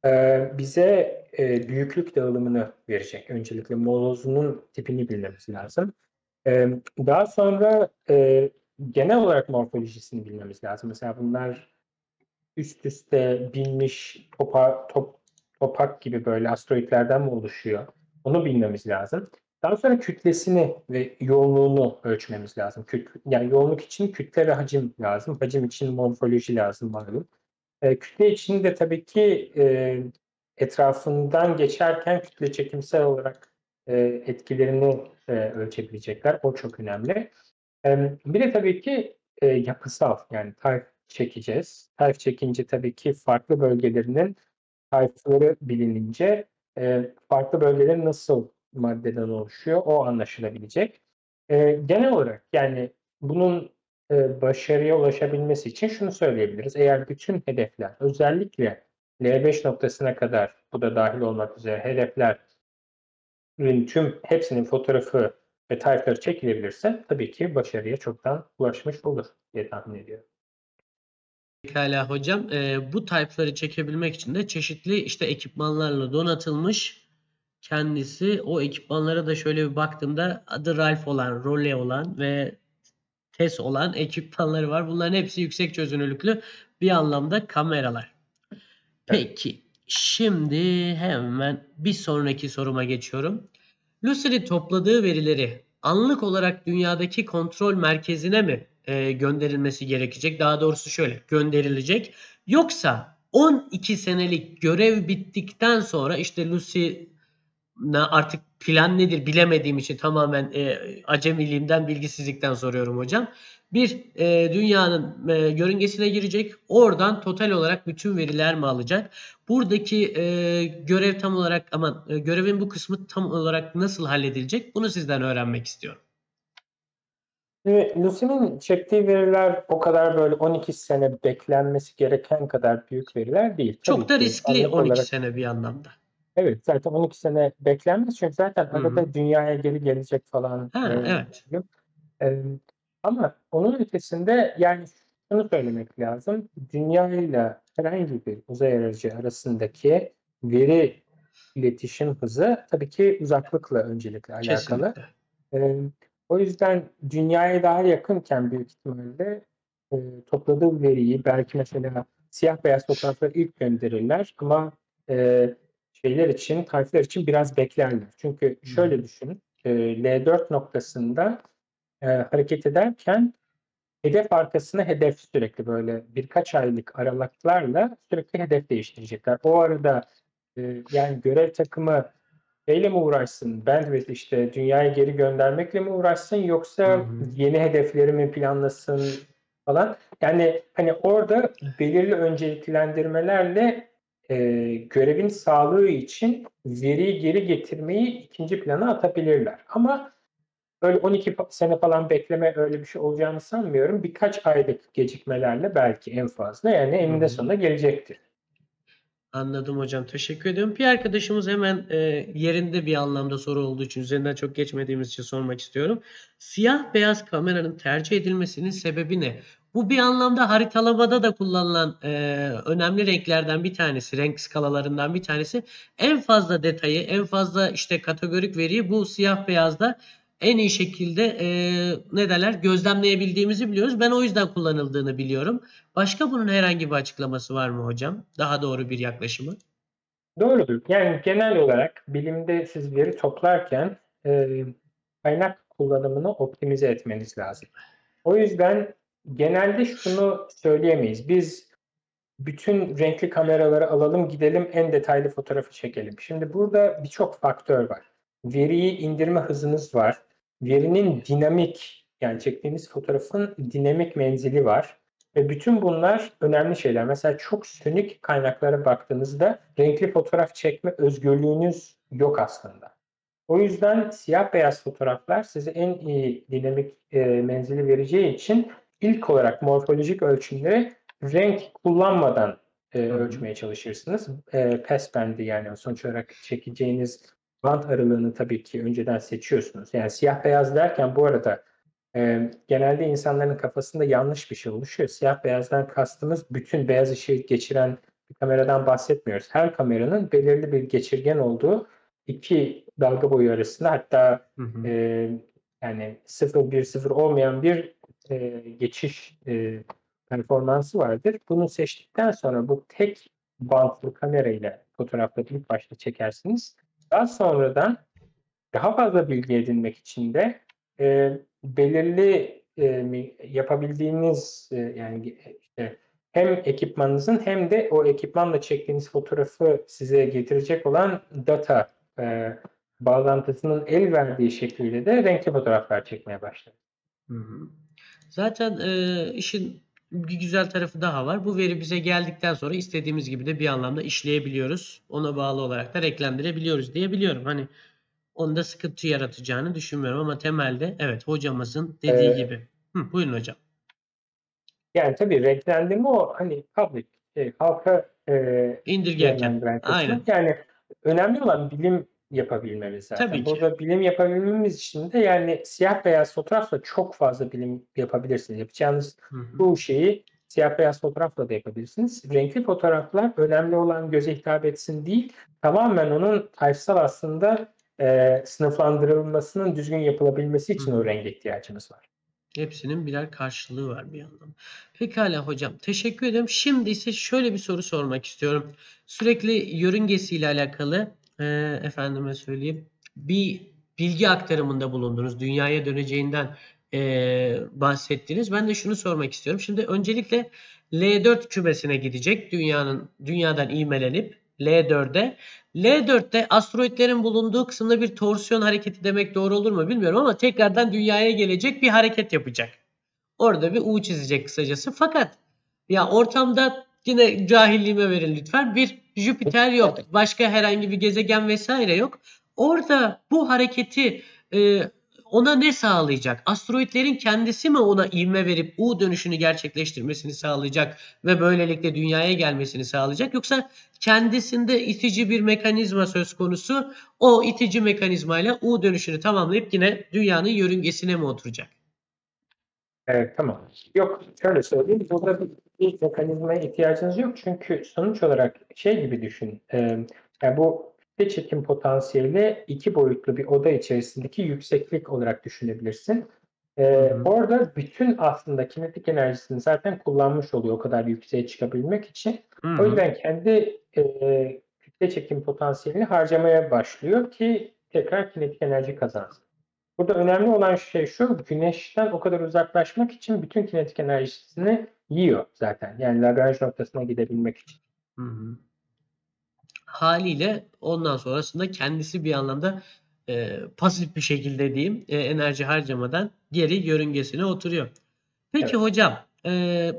e, bize e, büyüklük dağılımını verecek. Öncelikle molozunun tipini bilmemiz lazım. E, daha sonra e, genel olarak morfolojisini bilmemiz lazım. Mesela bunlar üst üste binmiş topa, top, topak gibi böyle asteroidlerden mi oluşuyor? Onu bilmemiz lazım. Daha sonra kütlesini ve yoğunluğunu ölçmemiz lazım. Yani yoğunluk için kütle ve hacim lazım. Hacim için morfoloji lazım malum. E, kütle için de tabii ki e, etrafından geçerken kütle çekimsel olarak e, etkilerini e, ölçebilecekler. O çok önemli. Bir de tabii ki e, yapısal yani çekeceğiz. Tayf çekince tabii ki farklı bölgelerinin tayfları bilinince e, farklı bölgeler nasıl maddeden oluşuyor o anlaşılabilecek. E, genel olarak yani bunun e, başarıya ulaşabilmesi için şunu söyleyebiliriz. Eğer bütün hedefler özellikle L5 noktasına kadar bu da dahil olmak üzere hedeflerin tüm hepsinin fotoğrafı ve tayfları çekilebilirse tabii ki başarıya çoktan ulaşmış olur diye tahmin ediyorum. Pekala hocam. Ee, bu type'ları çekebilmek için de çeşitli işte ekipmanlarla donatılmış. Kendisi o ekipmanlara da şöyle bir baktığımda adı Ralph olan, Role olan ve TES olan ekipmanları var. Bunların hepsi yüksek çözünürlüklü bir anlamda kameralar. Peki. Şimdi hemen bir sonraki soruma geçiyorum. Lucid'in topladığı verileri anlık olarak dünyadaki kontrol merkezine mi e, gönderilmesi gerekecek? Daha doğrusu şöyle gönderilecek. Yoksa 12 senelik görev bittikten sonra işte Lucy artık plan nedir bilemediğim için tamamen e, acemiliğimden bilgisizlikten soruyorum hocam. Bir e, dünyanın e, yörüngesine girecek. Oradan total olarak bütün veriler mi alacak? Buradaki e, görev tam olarak aman e, görevin bu kısmı tam olarak nasıl halledilecek? Bunu sizden öğrenmek istiyorum. Lucy'nin çektiği veriler o kadar böyle 12 sene beklenmesi gereken kadar büyük veriler değil. Çok Tabii da ki riskli anlık 12 olarak- sene bir anlamda. Evet zaten 12 sene beklenmez çünkü zaten Hı arada dünyaya geri gelecek falan. Ha, e, evet. e, ama onun ötesinde yani şunu söylemek lazım. Dünya ile herhangi bir uzay aracı arasındaki veri iletişim hızı tabii ki uzaklıkla öncelikle alakalı. Kesinlikle. Ee, o yüzden dünyaya daha yakınken büyük ihtimalle e, topladığı veriyi belki mesela siyah beyaz fotoğrafları ilk gönderirler ama e, şeyler için, tayflar için biraz beklerler. Çünkü şöyle düşünün, e, L4 noktasında e, hareket ederken hedef arkasına hedef sürekli böyle birkaç aylık aralıklarla sürekli hedef değiştirecekler. O arada e, yani görev takımı Neyle mi uğraşsın? Bandwidth işte dünyayı geri göndermekle mi uğraşsın yoksa Hı hı. yeni hedefleri mi planlasın falan. Yani hani orada belirli önceliklendirmelerle e, görevin sağlığı için veriyi geri getirmeyi ikinci plana atabilirler. Ama öyle 12 pa- sene falan bekleme öyle bir şey olacağını sanmıyorum. Birkaç aylık gecikmelerle belki en fazla yani eninde sonunda gelecektir. Anladım hocam. Teşekkür ediyorum. Bir arkadaşımız hemen e, yerinde bir anlamda soru olduğu için üzerinden çok geçmediğimiz için sormak istiyorum. Siyah beyaz kameranın tercih edilmesinin sebebi ne? Bu bir anlamda haritalamada da kullanılan e, önemli renklerden bir tanesi, renk skalalarından bir tanesi. En fazla detayı, en fazla işte kategorik veriyi bu siyah beyazda en iyi şekilde e, ne derler gözlemleyebildiğimizi biliyoruz. Ben o yüzden kullanıldığını biliyorum. Başka bunun herhangi bir açıklaması var mı hocam? Daha doğru bir yaklaşımı. Doğrudur. Yani genel olarak bilimde siz veri toplarken e, kaynak kullanımını optimize etmeniz lazım. O yüzden genelde şunu söyleyemeyiz. Biz bütün renkli kameraları alalım gidelim en detaylı fotoğrafı çekelim. Şimdi burada birçok faktör var. Veriyi indirme hızınız var. Verinin dinamik yani çektiğiniz fotoğrafın dinamik menzili var. Ve bütün bunlar önemli şeyler. Mesela çok sönük kaynaklara baktığınızda renkli fotoğraf çekme özgürlüğünüz yok aslında. O yüzden siyah beyaz fotoğraflar size en iyi dinamik e, menzili vereceği için ilk olarak morfolojik ölçümleri renk kullanmadan e, ölçmeye çalışırsınız. E, passband'i yani sonuç olarak çekeceğiniz bant aralığını tabii ki önceden seçiyorsunuz. Yani siyah beyaz derken bu arada e, genelde insanların kafasında yanlış bir şey oluşuyor. Siyah beyazdan kastımız bütün beyaz ışığı geçiren bir kameradan bahsetmiyoruz. Her kameranın belirli bir geçirgen olduğu iki dalga boyu arasında hatta Hı hı. e, yani 0-1-0 olmayan bir e, geçiş e, performansı vardır. Bunu seçtikten sonra bu tek bantlı kamerayla fotoğrafları ilk başta çekersiniz. Daha sonradan daha fazla bilgi edinmek için de e, belirli e, yapabildiğiniz e, yani işte hem ekipmanınızın hem de o ekipmanla çektiğiniz fotoğrafı size getirecek olan data e, bağlantısının el verdiği şekliyle de renkli fotoğraflar çekmeye başladı. Zaten e, işin bir güzel tarafı daha var. Bu veri bize geldikten sonra istediğimiz gibi de bir anlamda işleyebiliyoruz. Ona bağlı olarak da renklendirebiliyoruz diye biliyorum. Hani onda sıkıntı yaratacağını düşünmüyorum ama temelde evet hocamızın dediği Ee, gibi. Hı, buyurun hocam. Yani tabii renklendirme o hani public, şey, halka e, İndirgerken. Aynen. Yani önemli olan bilim yapabilmemiz zaten. Tabii ki. Burada bilim yapabilmemiz için de yani siyah beyaz fotoğrafla çok fazla bilim yapabilirsiniz. Yapacağınız bu şeyi siyah beyaz fotoğrafla da yapabilirsiniz. Renkli fotoğraflar önemli olan göze hitap etsin değil, tamamen onun sayfasal aslında e, sınıflandırılmasının düzgün yapılabilmesi için Hı. o renge ihtiyacımız var. Hepsinin birer karşılığı var bir yandan. Pekala hocam. Teşekkür ederim. Şimdi ise şöyle bir soru sormak istiyorum. Sürekli yörüngesiyle alakalı e, efendime söyleyeyim bir bilgi aktarımında bulundunuz. Dünyaya döneceğinden e, bahsettiniz. Ben de şunu sormak istiyorum. Şimdi öncelikle L4 kümesine gidecek. Dünyanın dünyadan ivmelenip L4'e. L4'te asteroidlerin bulunduğu kısımda bir torsiyon hareketi demek doğru olur mu bilmiyorum ama tekrardan dünyaya gelecek bir hareket yapacak. Orada bir U çizecek kısacası. Fakat ya ortamda yine cahilliğime verin lütfen. Bir Jüpiter yok. Başka herhangi bir gezegen vesaire yok. Orada bu hareketi e, ona ne sağlayacak? Asteroidlerin kendisi mi ona ivme verip U dönüşünü gerçekleştirmesini sağlayacak ve böylelikle dünyaya gelmesini sağlayacak? Yoksa kendisinde itici bir mekanizma söz konusu. O itici mekanizmayla U dönüşünü tamamlayıp yine dünyanın yörüngesine mi oturacak? Evet, tamam. Yok, şöyle söyleyeyim. Burada bir, bir mekanizmaya ihtiyacınız yok. Çünkü sonuç olarak şey gibi düşün. e, yani bu kütle çekim potansiyeli iki boyutlu bir oda içerisindeki yükseklik olarak düşünebilirsin. E, Hı hı. orada bütün aslında kinetik enerjisini zaten kullanmış oluyor o kadar yükseğe çıkabilmek için. Hı O yüzden kendi e, kütle çekim potansiyelini harcamaya başlıyor ki tekrar kinetik enerji kazansın. Burada önemli olan şey şu, güneşten o kadar uzaklaşmak için bütün kinetik enerjisini yiyor zaten. Yani Lagrange noktasına gidebilmek için. Hı hı. Haliyle ondan sonrasında kendisi bir anlamda e, pasif bir şekilde diyeyim e, enerji harcamadan geri yörüngesine oturuyor. Peki Evet. hocam e,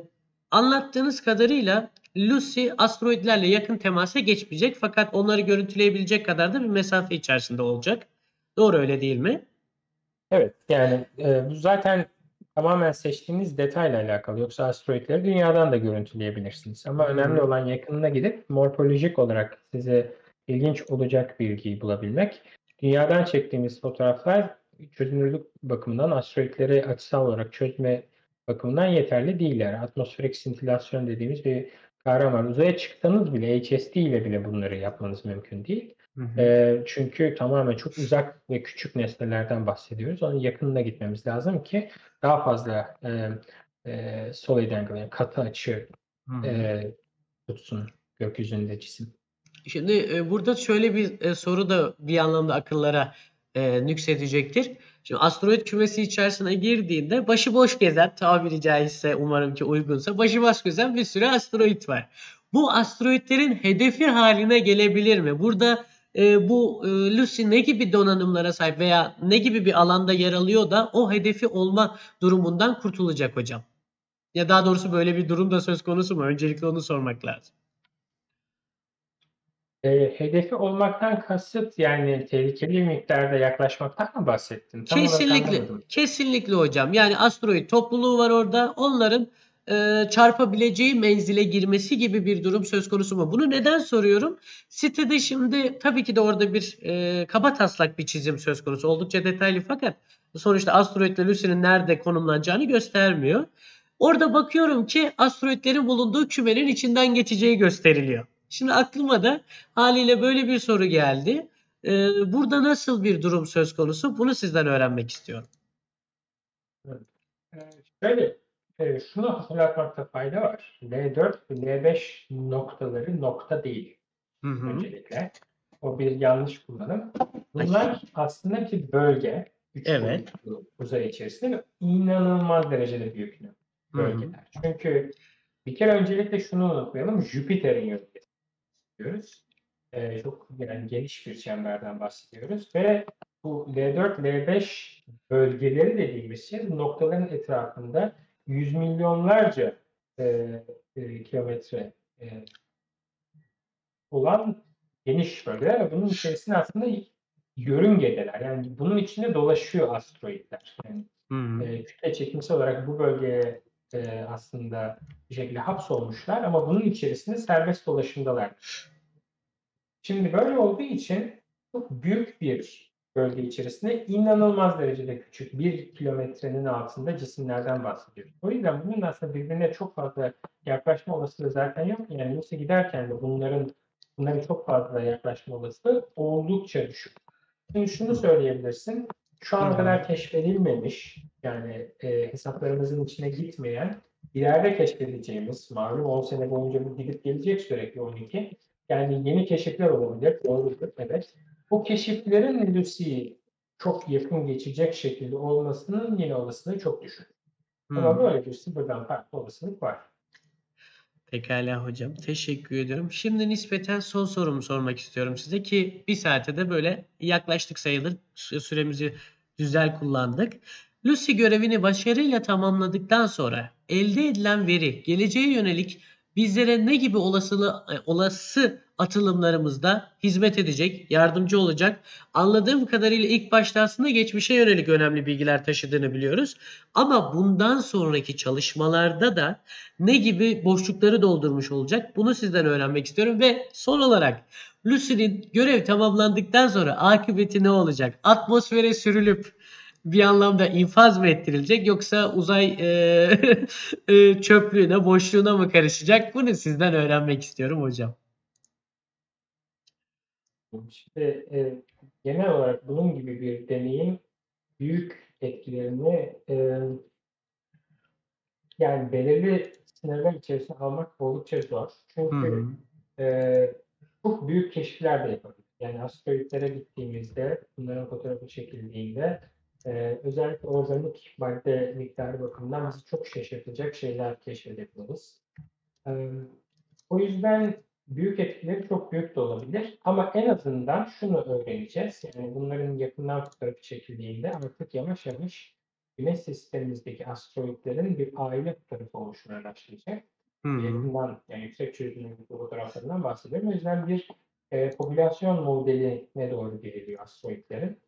anlattığınız kadarıyla Lucy asteroidlerle yakın temasa geçmeyecek fakat onları görüntüleyebilecek kadar da bir mesafe içerisinde olacak. Doğru öyle değil mi? Evet, yani e, zaten tamamen seçtiğiniz detayla alakalı. Yoksa asteroidleri dünyadan da görüntüleyebilirsiniz. Ama Hı. önemli olan yakınına gidip morfolojik olarak size ilginç olacak bilgiyi bulabilmek. Dünyadan çektiğimiz fotoğraflar çözünürlük bakımından asteroidleri açısal olarak çözme bakımından yeterli değiller. Atmosferik sintilasyon dediğimiz bir kavram var. Uzaya çıktığınız bile HST ile bile bunları yapmanız mümkün değil. Hı hı. Eee, çünkü tamamen çok uzak ve küçük nesnelerden bahsediyoruz. Onun yakınına gitmemiz lazım ki daha fazla eee, eee, solid angle yani katı açı Hı hı. eee, tutsun gökyüzünde cisim. Şimdi e, burada şöyle bir e, soru da bir anlamda akıllara e, nüksedecektir. Şimdi asteroid kümesi içerisine girdiğinde başıboş gezen tabiri caizse umarım ki uygunsa başıboş gezen bir sürü asteroid var. Bu asteroidlerin hedefi haline gelebilir mi? Burada e, bu e, Lucy ne gibi donanımlara sahip veya ne gibi bir alanda yer alıyor da o hedefi olma durumundan kurtulacak hocam? Ya daha doğrusu böyle bir durum da söz konusu mu? Öncelikle onu sormak lazım. Eee, hedefi olmaktan kasıt yani tehlikeli miktarda yaklaşmaktan mı bahsettin? Tam Kesinlikle, kesinlikle hocam. Yani asteroid topluluğu var orada. Onların e, çarpabileceği menzile girmesi gibi bir durum söz konusu mu? Bunu neden soruyorum? Sitede şimdi tabii ki de orada bir e, kaba taslak bir çizim söz konusu. Oldukça detaylı fakat sonuçta asteroid Lucy'nin nerede konumlanacağını göstermiyor. Orada bakıyorum ki asteroidlerin bulunduğu kümenin içinden geçeceği gösteriliyor. Şimdi aklıma da haliyle böyle bir soru geldi. Ee, burada nasıl bir durum söz konusu? Bunu sizden öğrenmek istiyorum. Eee, şöyle, eee, şunu hatırlatmakta fayda var. L4 ve L5 noktaları nokta değil. Hı hı. öncelikle. O bir yanlış kullanım. Bunlar aslında bir bölge. Üç Evet. uzay içerisinde ve inanılmaz derecede büyük Hı hı. bölgeler. Çünkü bir kere öncelikle şunu unutmayalım. Jüpiter'in yörüngesi diyoruz. Ee, çok yani geniş bir çemberden bahsediyoruz ve bu L4, L5 bölgeleri dediğimiz şey bu noktaların etrafında yüz milyonlarca e, e, kilometre e, olan geniş bölgeler bunun içerisinde aslında yörüngedeler. Yani bunun içinde dolaşıyor asteroidler. Yani hı. e, kütle çekimsel olarak bu bölgeye e, aslında bir şekilde hapsolmuşlar ama bunun içerisinde serbest dolaşımdalar. Şimdi böyle olduğu için çok büyük bir bölge içerisinde inanılmaz derecede küçük bir kilometrenin altında cisimlerden bahsediyoruz. O yüzden bunun aslında birbirine çok fazla yaklaşma olasılığı zaten yok. Yani Lucy giderken de bunların bunların çok fazla yaklaşma olasılığı oldukça düşük. Şimdi şunu söyleyebilirsin. Şu ana kadar keşfedilmemiş yani e, hesaplarımızın içine gitmeyen ileride keşfedeceğimiz malum 10 sene boyunca bu gidip gelecek sürekli 12. Yani yeni keşifler olabilir. Doğrudur. Evet. Bu keşiflerin Lucy'yi çok yakın geçecek şekilde olmasının yine olasılığı çok düşük. Ama Hmm. böyle bir sıfırdan farklı olasılık var. Pekala hocam. Teşekkür ediyorum. Şimdi nispeten son sorumu sormak istiyorum size ki bir saate de böyle yaklaştık sayılır. Sü- Süremizi güzel kullandık. Lucy görevini başarıyla tamamladıktan sonra elde edilen veri geleceğe yönelik bizlere ne gibi olasılığı, e, olası atılımlarımızda hizmet edecek, yardımcı olacak? Anladığım kadarıyla ilk başta aslında geçmişe yönelik önemli bilgiler taşıdığını biliyoruz. Ama bundan sonraki çalışmalarda da ne gibi boşlukları doldurmuş olacak? Bunu sizden öğrenmek istiyorum ve son olarak Lucy'nin görev tamamlandıktan sonra akıbeti ne olacak? Atmosfere sürülüp bir anlamda infaz mı ettirilecek yoksa uzay eee, eee, çöplüğüne, boşluğuna mı karışacak? Bunu sizden öğrenmek istiyorum hocam. İşte e, genel olarak bunun gibi bir deneyim büyük etkilerini e, yani belirli sınırlar içerisine almak oldukça zor. Çünkü hı. e, çok büyük keşifler de yapabilir. Yani asteroitlere gittiğimizde, bunların fotoğrafı çekildiğinde e, özellikle organik madde miktarı bakımından bizi çok şaşırtacak şeyler keşfedebiliriz. E, o yüzden büyük etkileri çok büyük de olabilir. Ama en azından şunu öğreneceğiz. Yani bunların yakından fotoğrafı çekildiğinde artık yavaş yavaş Güneş sistemimizdeki asteroitlerin bir aile fotoğrafı oluşmaya başlayacak. Hı. Yakından, yani yüksek çözünürlüklü fotoğraflarından bahsediyorum. O yüzden bir e, popülasyon modeline doğru geliyor asteroitlerin.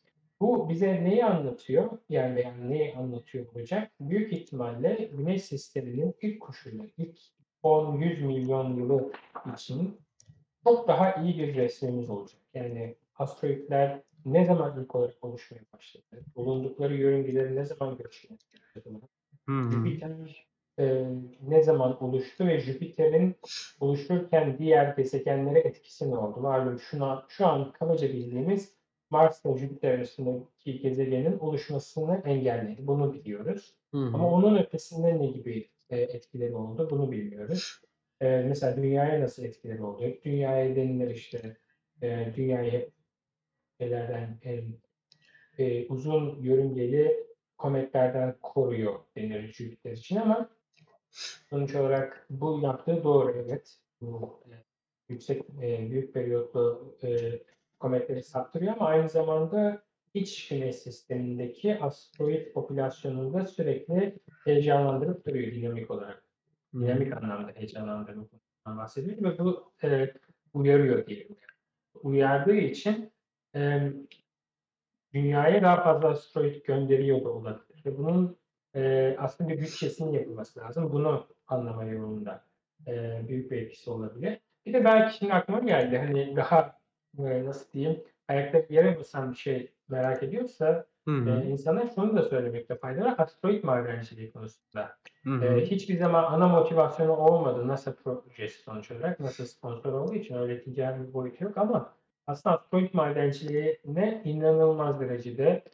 Bu bize neyi anlatıyor? Yani, yani neyi anlatıyor olacak? Büyük ihtimalle Güneş sisteminin ilk koşulları, ilk 10-100 milyon yılı için çok daha iyi bir resmimiz olacak. Yani asteroitler ne zaman ilk olarak oluşmaya başladı? Bulundukları yörüngeleri ne zaman göçmeye başladı? Hı hı. Jüpiter e, ne zaman oluştu ve Jüpiter'in oluşurken diğer gezegenlere etkisi ne oldu? Malum şu an, şu an kabaca bildiğimiz Mars'la Jüpiter arasındaki gezegenin oluşmasını engelledi. Bunu biliyoruz. Hı hı. Ama onun ötesinde ne gibi e, etkileri oldu? Bunu bilmiyoruz. E, mesela dünyaya nasıl etkileri oldu? Dünyaya denilir işte e, dünyayı şeylerden e, e, uzun yörüngeli kometlerden koruyor denir Jüpiter için ama sonuç olarak bu yaptığı doğru evet. Bu e, yüksek e, büyük periyotlu e, kometleri saptırıyor ama aynı zamanda iç güneş sistemindeki asteroid popülasyonunu da sürekli heyecanlandırıp duruyor dinamik olarak. Dinamik anlamda heyecanlandırmaktan bahsediyorum ve bu e, uyarıyor diyelim. Uyardığı için e, dünyaya daha fazla asteroid gönderiyor da olabilir. Ve bunun e, aslında bir bütçesinin yapılması lazım. Bunu anlama yolunda e, büyük bir etkisi olabilir. Bir de belki şimdi aklıma geldi. Hani daha e, nasıl diyeyim ayakta yere basan bir şey merak ediyorsa Hı e, insana şunu da söylemekte fayda var. Asteroid madenciliği konusunda. Hı hı. E, hiçbir zaman ana motivasyonu olmadı NASA projesi sonuç olarak. NASA sponsor olduğu için öyle ticari bir boyutu yok ama aslında asteroid madenciliğine inanılmaz derecede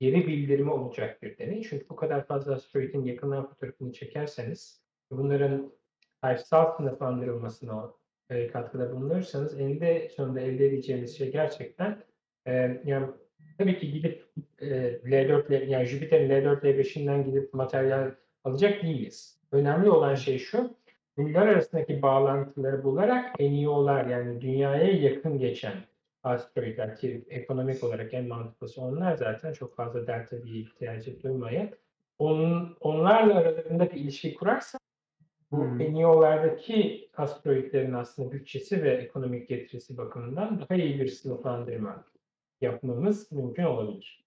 geri bildirimi olacak bir deney. Çünkü bu kadar fazla asteroidin yakından fotoğrafını çekerseniz bunların sayısal sınıflandırılmasına e, katkıda bulunursanız eninde sonunda elde edeceğiniz şey gerçekten e, yani tabii ki gidip e, L4 L- yani Jüpiter'in L4 L5'inden gidip materyal alacak değiliz. Önemli olan şey şu bunlar arasındaki bağlantıları bularak NEO'lar yani dünyaya yakın geçen asteroidler ki ekonomik olarak en mantıklısı onlar zaten çok fazla delta bir ihtiyacı duymayın. Onun, onlarla aralarında bir ilişki kurarsa bu Hmm. NEO'lardaki asteroidlerin aslında bütçesi ve ekonomik getirisi bakımından daha iyi bir sınıflandırma yapmamız mümkün olabilir.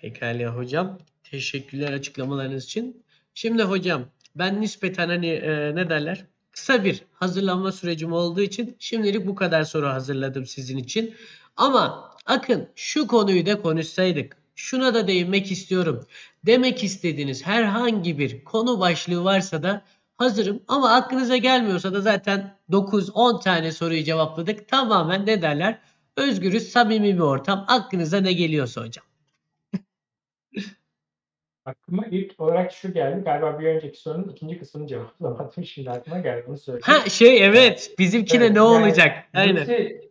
Pekala hocam. Teşekkürler açıklamalarınız için. Şimdi hocam ben nispeten hani e, ne derler? Kısa bir hazırlanma sürecim olduğu için şimdilik bu kadar soru hazırladım sizin için. Ama Akın şu konuyu da konuşsaydık. Şuna da değinmek istiyorum. Demek istediğiniz herhangi bir konu başlığı varsa da hazırım. Ama aklınıza gelmiyorsa da zaten 9-10 tane soruyu cevapladık. Tamamen ne derler? Özgürüz, samimi bir ortam. Aklınıza ne geliyorsa hocam. Aklıma ilk olarak şu geldi. Galiba bir önceki sorunun ikinci kısmını cevaplamadım. Şimdi aklıma geldi. Onu söyleyeyim. Ha şey evet bizimkine Evet, ne yani olacak? Aynen.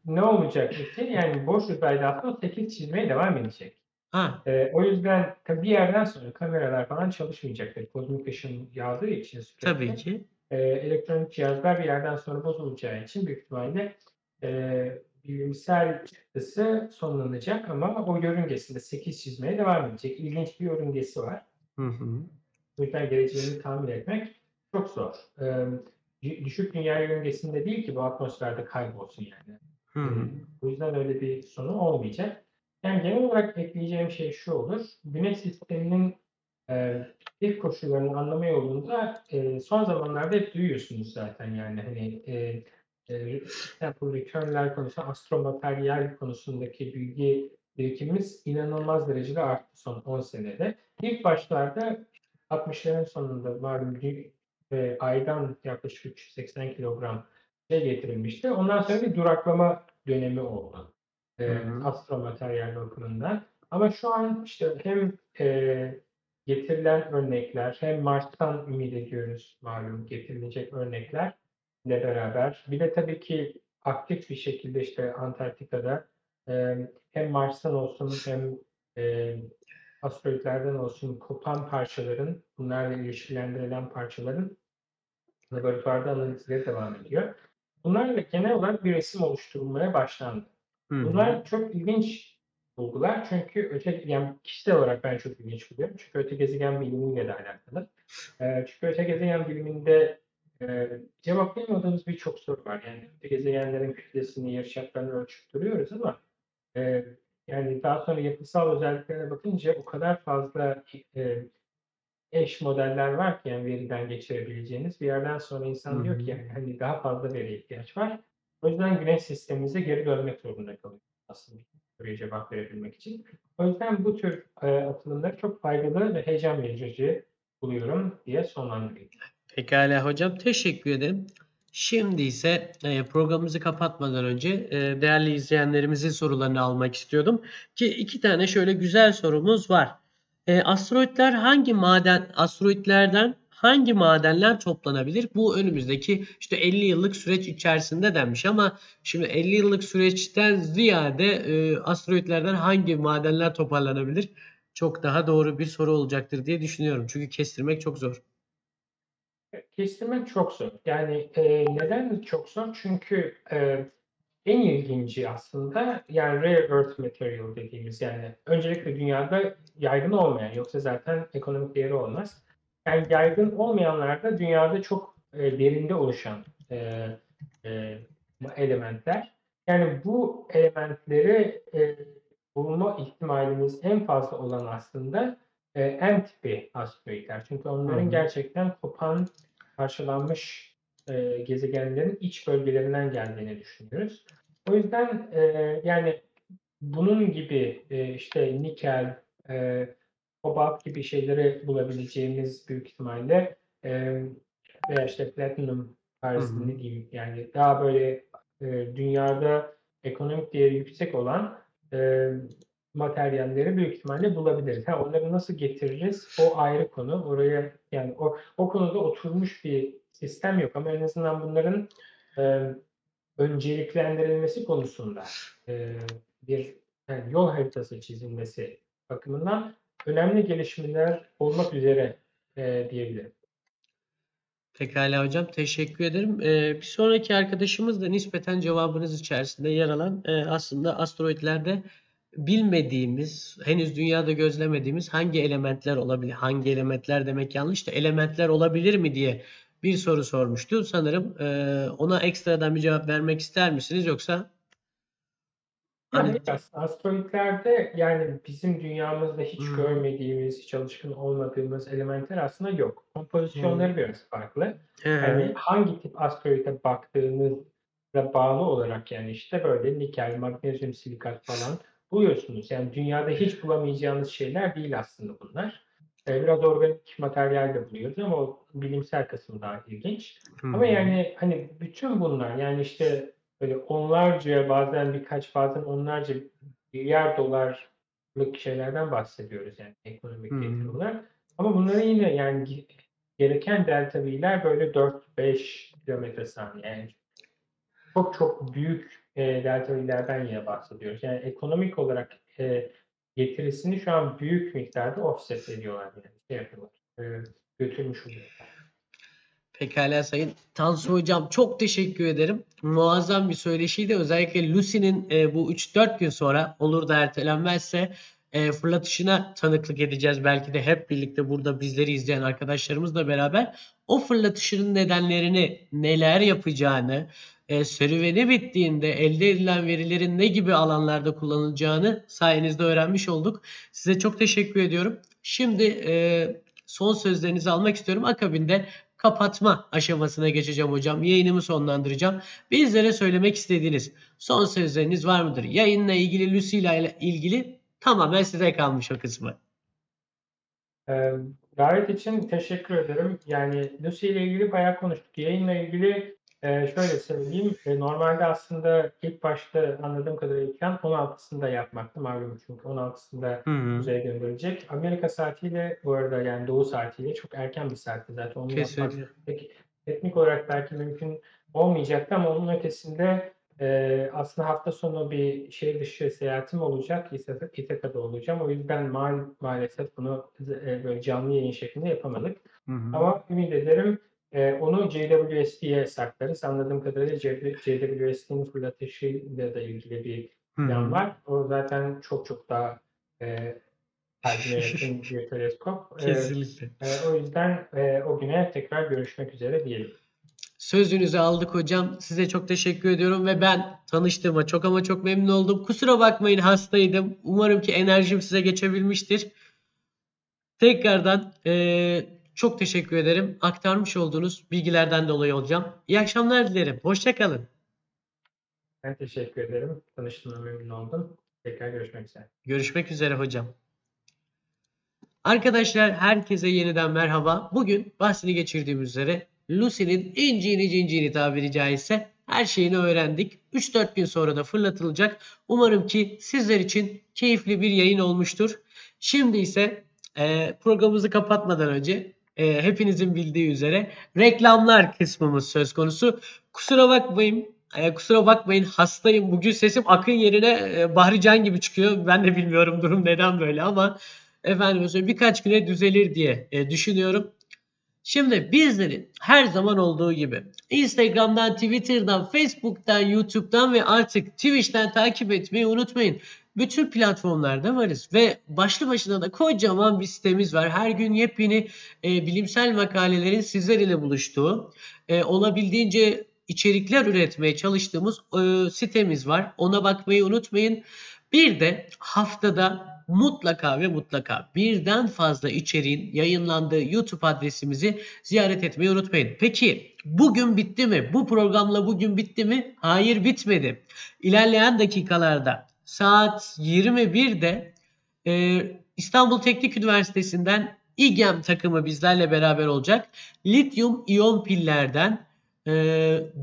Ne olacak? Yani boş uzayda aslında 8 çizmeye devam edecek. Ha Ee, o yüzden tabii bir yerden sonra kameralar falan çalışmayacaktır. Kozmik ışın yağdığı için sürekli. tabii ki. e, elektronik cihazlar bir yerden sonra bozulacağı için büyük ihtimalle e, bilimsel çıktısı sonlanacak ama o yörüngesinde 8 çizmeye devam edecek. İlginç bir yörüngesi var. Hı hı. O yüzden geleceğini tahmin etmek çok zor. E, dü- düşük dünya yörüngesinde değil ki bu atmosferde kaybolsun yani. Hı hı. O yüzden öyle bir sonu olmayacak. Yani genel olarak ekleyeceğim şey şu olur. Güneş sisteminin e, ilk koşullarını anlama yolunda e, son zamanlarda hep duyuyorsunuz zaten yani hani e, e, sample return'ler konusunda astromateryal konusundaki bilgi birikimimiz inanılmaz derecede arttı son 10 senede. İlk başlarda 60'ların sonunda dü- e, aydan yaklaşık 380 kilogram şey getirilmişti. Ondan sonra bir duraklama dönemi oldu. E, astromateryal bakımından. Ama şu an işte hem e, getirilen örnekler hem Mars'tan ümit ediyoruz malum getirilecek örneklerle beraber. Bir de tabii ki aktif bir şekilde işte Antarktika'da e, hem Mars'tan olsun hem e, asteroidlerden olsun kopan parçaların, bunlarla ilişkilendirilen parçaların laboratuvarda analizleri devam ediyor. Bunlarla genel olarak bir resim oluşturulmaya başlandı. Hı. Bunlar çok ilginç bulgular çünkü öte, yani kişisel olarak ben çok ilginç buluyorum. Çünkü öte gezegen bilimiyle de alakalı. Ee, çünkü öte gezegen biliminde e, cevaplayamadığımız birçok soru var. Yani öte gezegenlerin kütlesini, yarıçaplarını ölçüp duruyoruz ama e, yani daha sonra yapısal özelliklerine bakınca o kadar fazla e, eş modeller var ki yani veriden geçirebileceğiniz bir yerden sonra insan Hı diyor ki yani hani daha fazla veriye ihtiyaç var. O yüzden güneş sistemimize geri dönmek zorunda kalıyor aslında soruya cevap verebilmek için. O yüzden bu tür e, atılımları çok faydalı ve heyecan verici buluyorum diye sonlandırayım. Pekala hocam teşekkür ederim. Şimdi ise e, programımızı kapatmadan önce e, değerli izleyenlerimizin sorularını almak istiyordum. Ki iki tane şöyle güzel sorumuz var. E, asteroidler hangi maden, asteroidlerden hangi madenler toplanabilir? Bu önümüzdeki işte 50 yıllık süreç içerisinde denmiş ama şimdi 50 yıllık süreçten ziyade e, asteroidlerden hangi madenler toparlanabilir? Çok daha doğru bir soru olacaktır diye düşünüyorum. Çünkü kestirmek çok zor. Kestirmek çok zor. Yani e, neden çok zor? Çünkü e, en ilginci aslında yani rare earth material dediğimiz yani öncelikle dünyada yaygın olmayan yoksa zaten ekonomik değeri olmaz. Yani yaygın olmayanlar da dünyada çok e, derinde oluşan e, e, elementler. Yani bu elementleri e, bulma ihtimalimiz en fazla olan aslında e, M tipi asteroidler. Çünkü onların Hı hı. gerçekten kopan, parçalanmış e, gezegenlerin iç bölgelerinden geldiğini düşünüyoruz. O yüzden e, yani bunun gibi e, işte nikel, e, kobalt gibi şeyleri bulabileceğimiz büyük ihtimalle e, veya işte platinum tarzı ne diyeyim yani daha böyle e, dünyada ekonomik değeri yüksek olan e, materyalleri büyük ihtimalle bulabiliriz. Ha, onları nasıl getiririz? O ayrı konu. Oraya yani o, o konuda oturmuş bir sistem yok ama en azından bunların e, önceliklendirilmesi konusunda e, bir yani yol haritası çizilmesi bakımından önemli gelişmeler olmak üzere e, diyebilirim. Pekala hocam teşekkür ederim. Ee, bir sonraki arkadaşımız da nispeten cevabınız içerisinde yer alan e, aslında asteroidlerde bilmediğimiz, henüz dünyada gözlemediğimiz hangi elementler olabilir? Hangi elementler demek yanlış da elementler olabilir mi diye bir soru sormuştu. Sanırım e, ona ekstradan bir cevap vermek ister misiniz yoksa? Yani Hani as- asteroidlerde yani bizim dünyamızda hiç Hmm. görmediğimiz, hiç alışkın olmadığımız elementler aslında yok. Kompozisyonları biraz farklı. He. Yani hangi tip asteroide baktığınızla bağlı olarak yani işte böyle nikel, magnezyum, silikat falan buluyorsunuz. Yani dünyada hiç bulamayacağınız şeyler değil aslında bunlar. Ee, Biraz organik materyal de buluyoruz ama o bilimsel kısmı daha ilginç. Hı Ama hı. yani hani bütün bunlar yani işte böyle onlarca bazen birkaç bazen onlarca milyar dolarlık şeylerden bahsediyoruz yani ekonomik hı. getiri olarak. Ama bunların yine yani ge- gereken delta V'ler böyle 4-5 kilometre saniye. Yani çok çok büyük e, delta V'lerden yine bahsediyoruz. Yani ekonomik olarak e, getirisini şu an büyük miktarda offset ediyorlar yani şey yapıyorlar. E, götürmüş oluyorlar. Pekala Sayın Tansu Hocam çok teşekkür ederim. Muazzam bir söyleşiydi. Özellikle Lucy'nin e, bu 3-4 gün sonra olur da ertelenmezse e, fırlatışına tanıklık edeceğiz. Belki de hep birlikte burada bizleri izleyen arkadaşlarımızla beraber o fırlatışının nedenlerini, neler yapacağını, e, serüveni bittiğinde elde edilen verilerin ne gibi alanlarda kullanılacağını sayenizde öğrenmiş olduk. Size çok teşekkür ediyorum. Şimdi e, son sözlerinizi almak istiyorum. Akabinde kapatma aşamasına geçeceğim hocam. Yayınımı sonlandıracağım. Bizlere söylemek istediğiniz son sözleriniz var mıdır? Yayınla ilgili, Lucy ile ilgili tamamen size kalmış o kısmı. Ee, davet için teşekkür ederim. Yani Lucy ile ilgili bayağı konuştuk. Yayınla ilgili e, şöyle söyleyeyim. E, normalde aslında ilk başta anladığım kadarıyla plan 16'sında yapmaktı malum çünkü 16'sında Hı hı. uzaya gönderilecek. Amerika saatiyle bu arada yani doğu saatiyle çok erken bir saatte zaten onu yapmak Kesinlikle. pek teknik olarak belki mümkün olmayacaktı ama onun ötesinde e, aslında hafta sonu bir şehir dışı seyahatim olacak. İTAKa'da İTAKa'da olacağım. O yüzden mal, maalesef bunu e, böyle canlı yayın şeklinde yapamadık. Hı hı. Ama ümit ederim e, onu JWST'ye saklarız. Anladığım kadarıyla JWST'nin fırlatışıyla da ilgili bir plan var. O zaten çok çok daha e, yakın bir teleskop. E, Kesinlikle. e, o yüzden e, o güne tekrar görüşmek üzere diyelim. Sözünüzü aldık hocam. Size çok teşekkür ediyorum ve ben tanıştığıma çok ama çok memnun oldum. Kusura bakmayın hastaydım. Umarım ki enerjim size geçebilmiştir. Tekrardan eee, çok teşekkür ederim. Aktarmış olduğunuz bilgilerden dolayı hocam. İyi akşamlar dilerim. Hoşçakalın. Ben teşekkür ederim. Tanıştığıma memnun oldum. Tekrar görüşmek üzere. Görüşmek üzere hocam. Arkadaşlar herkese yeniden merhaba. Bugün bahsini geçirdiğimiz üzere Lucy'nin inciğini cinciğini tabiri caizse her şeyini öğrendik. 3-4 gün sonra da fırlatılacak. Umarım ki sizler için keyifli bir yayın olmuştur. Şimdi ise e, programımızı kapatmadan önce e, hepinizin bildiği üzere reklamlar kısmımız söz konusu. Kusura bakmayın. e, kusura bakmayın hastayım. Bugün sesim akın yerine e, Bahri gibi çıkıyor. Ben de bilmiyorum durum neden böyle ama efendim birkaç güne düzelir diye e, düşünüyorum. Şimdi bizleri her zaman olduğu gibi Instagram'dan, Twitter'dan, Facebook'tan, YouTube'dan ve artık Twitch'ten takip etmeyi unutmayın. Bütün platformlarda varız ve başlı başına da kocaman bir sitemiz var. Her gün yepyeni e, bilimsel makalelerin sizler ile buluştuğu, e, olabildiğince içerikler üretmeye çalıştığımız e, sitemiz var. Ona bakmayı unutmayın. Bir de haftada mutlaka ve mutlaka birden fazla içeriğin yayınlandığı YouTube adresimizi ziyaret etmeyi unutmayın. Peki bugün bitti mi? Bu programla bugün bitti mi? Hayır bitmedi. İlerleyen dakikalarda saat 21'de e, İstanbul Teknik Üniversitesi'nden İGEM takımı bizlerle beraber olacak. Lityum iyon pillerden e,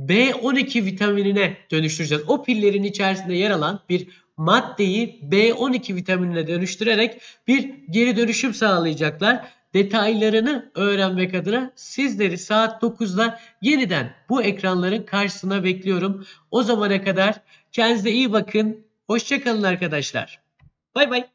B12 vitaminine dönüştüreceğiz. O pillerin içerisinde yer alan bir maddeyi B12 vitaminine dönüştürerek bir geri dönüşüm sağlayacaklar. Detaylarını öğrenmek adına sizleri saat 9'da yeniden bu ekranların karşısına bekliyorum. O zamana kadar kendinize iyi bakın. Hoşçakalın arkadaşlar. Bay bay.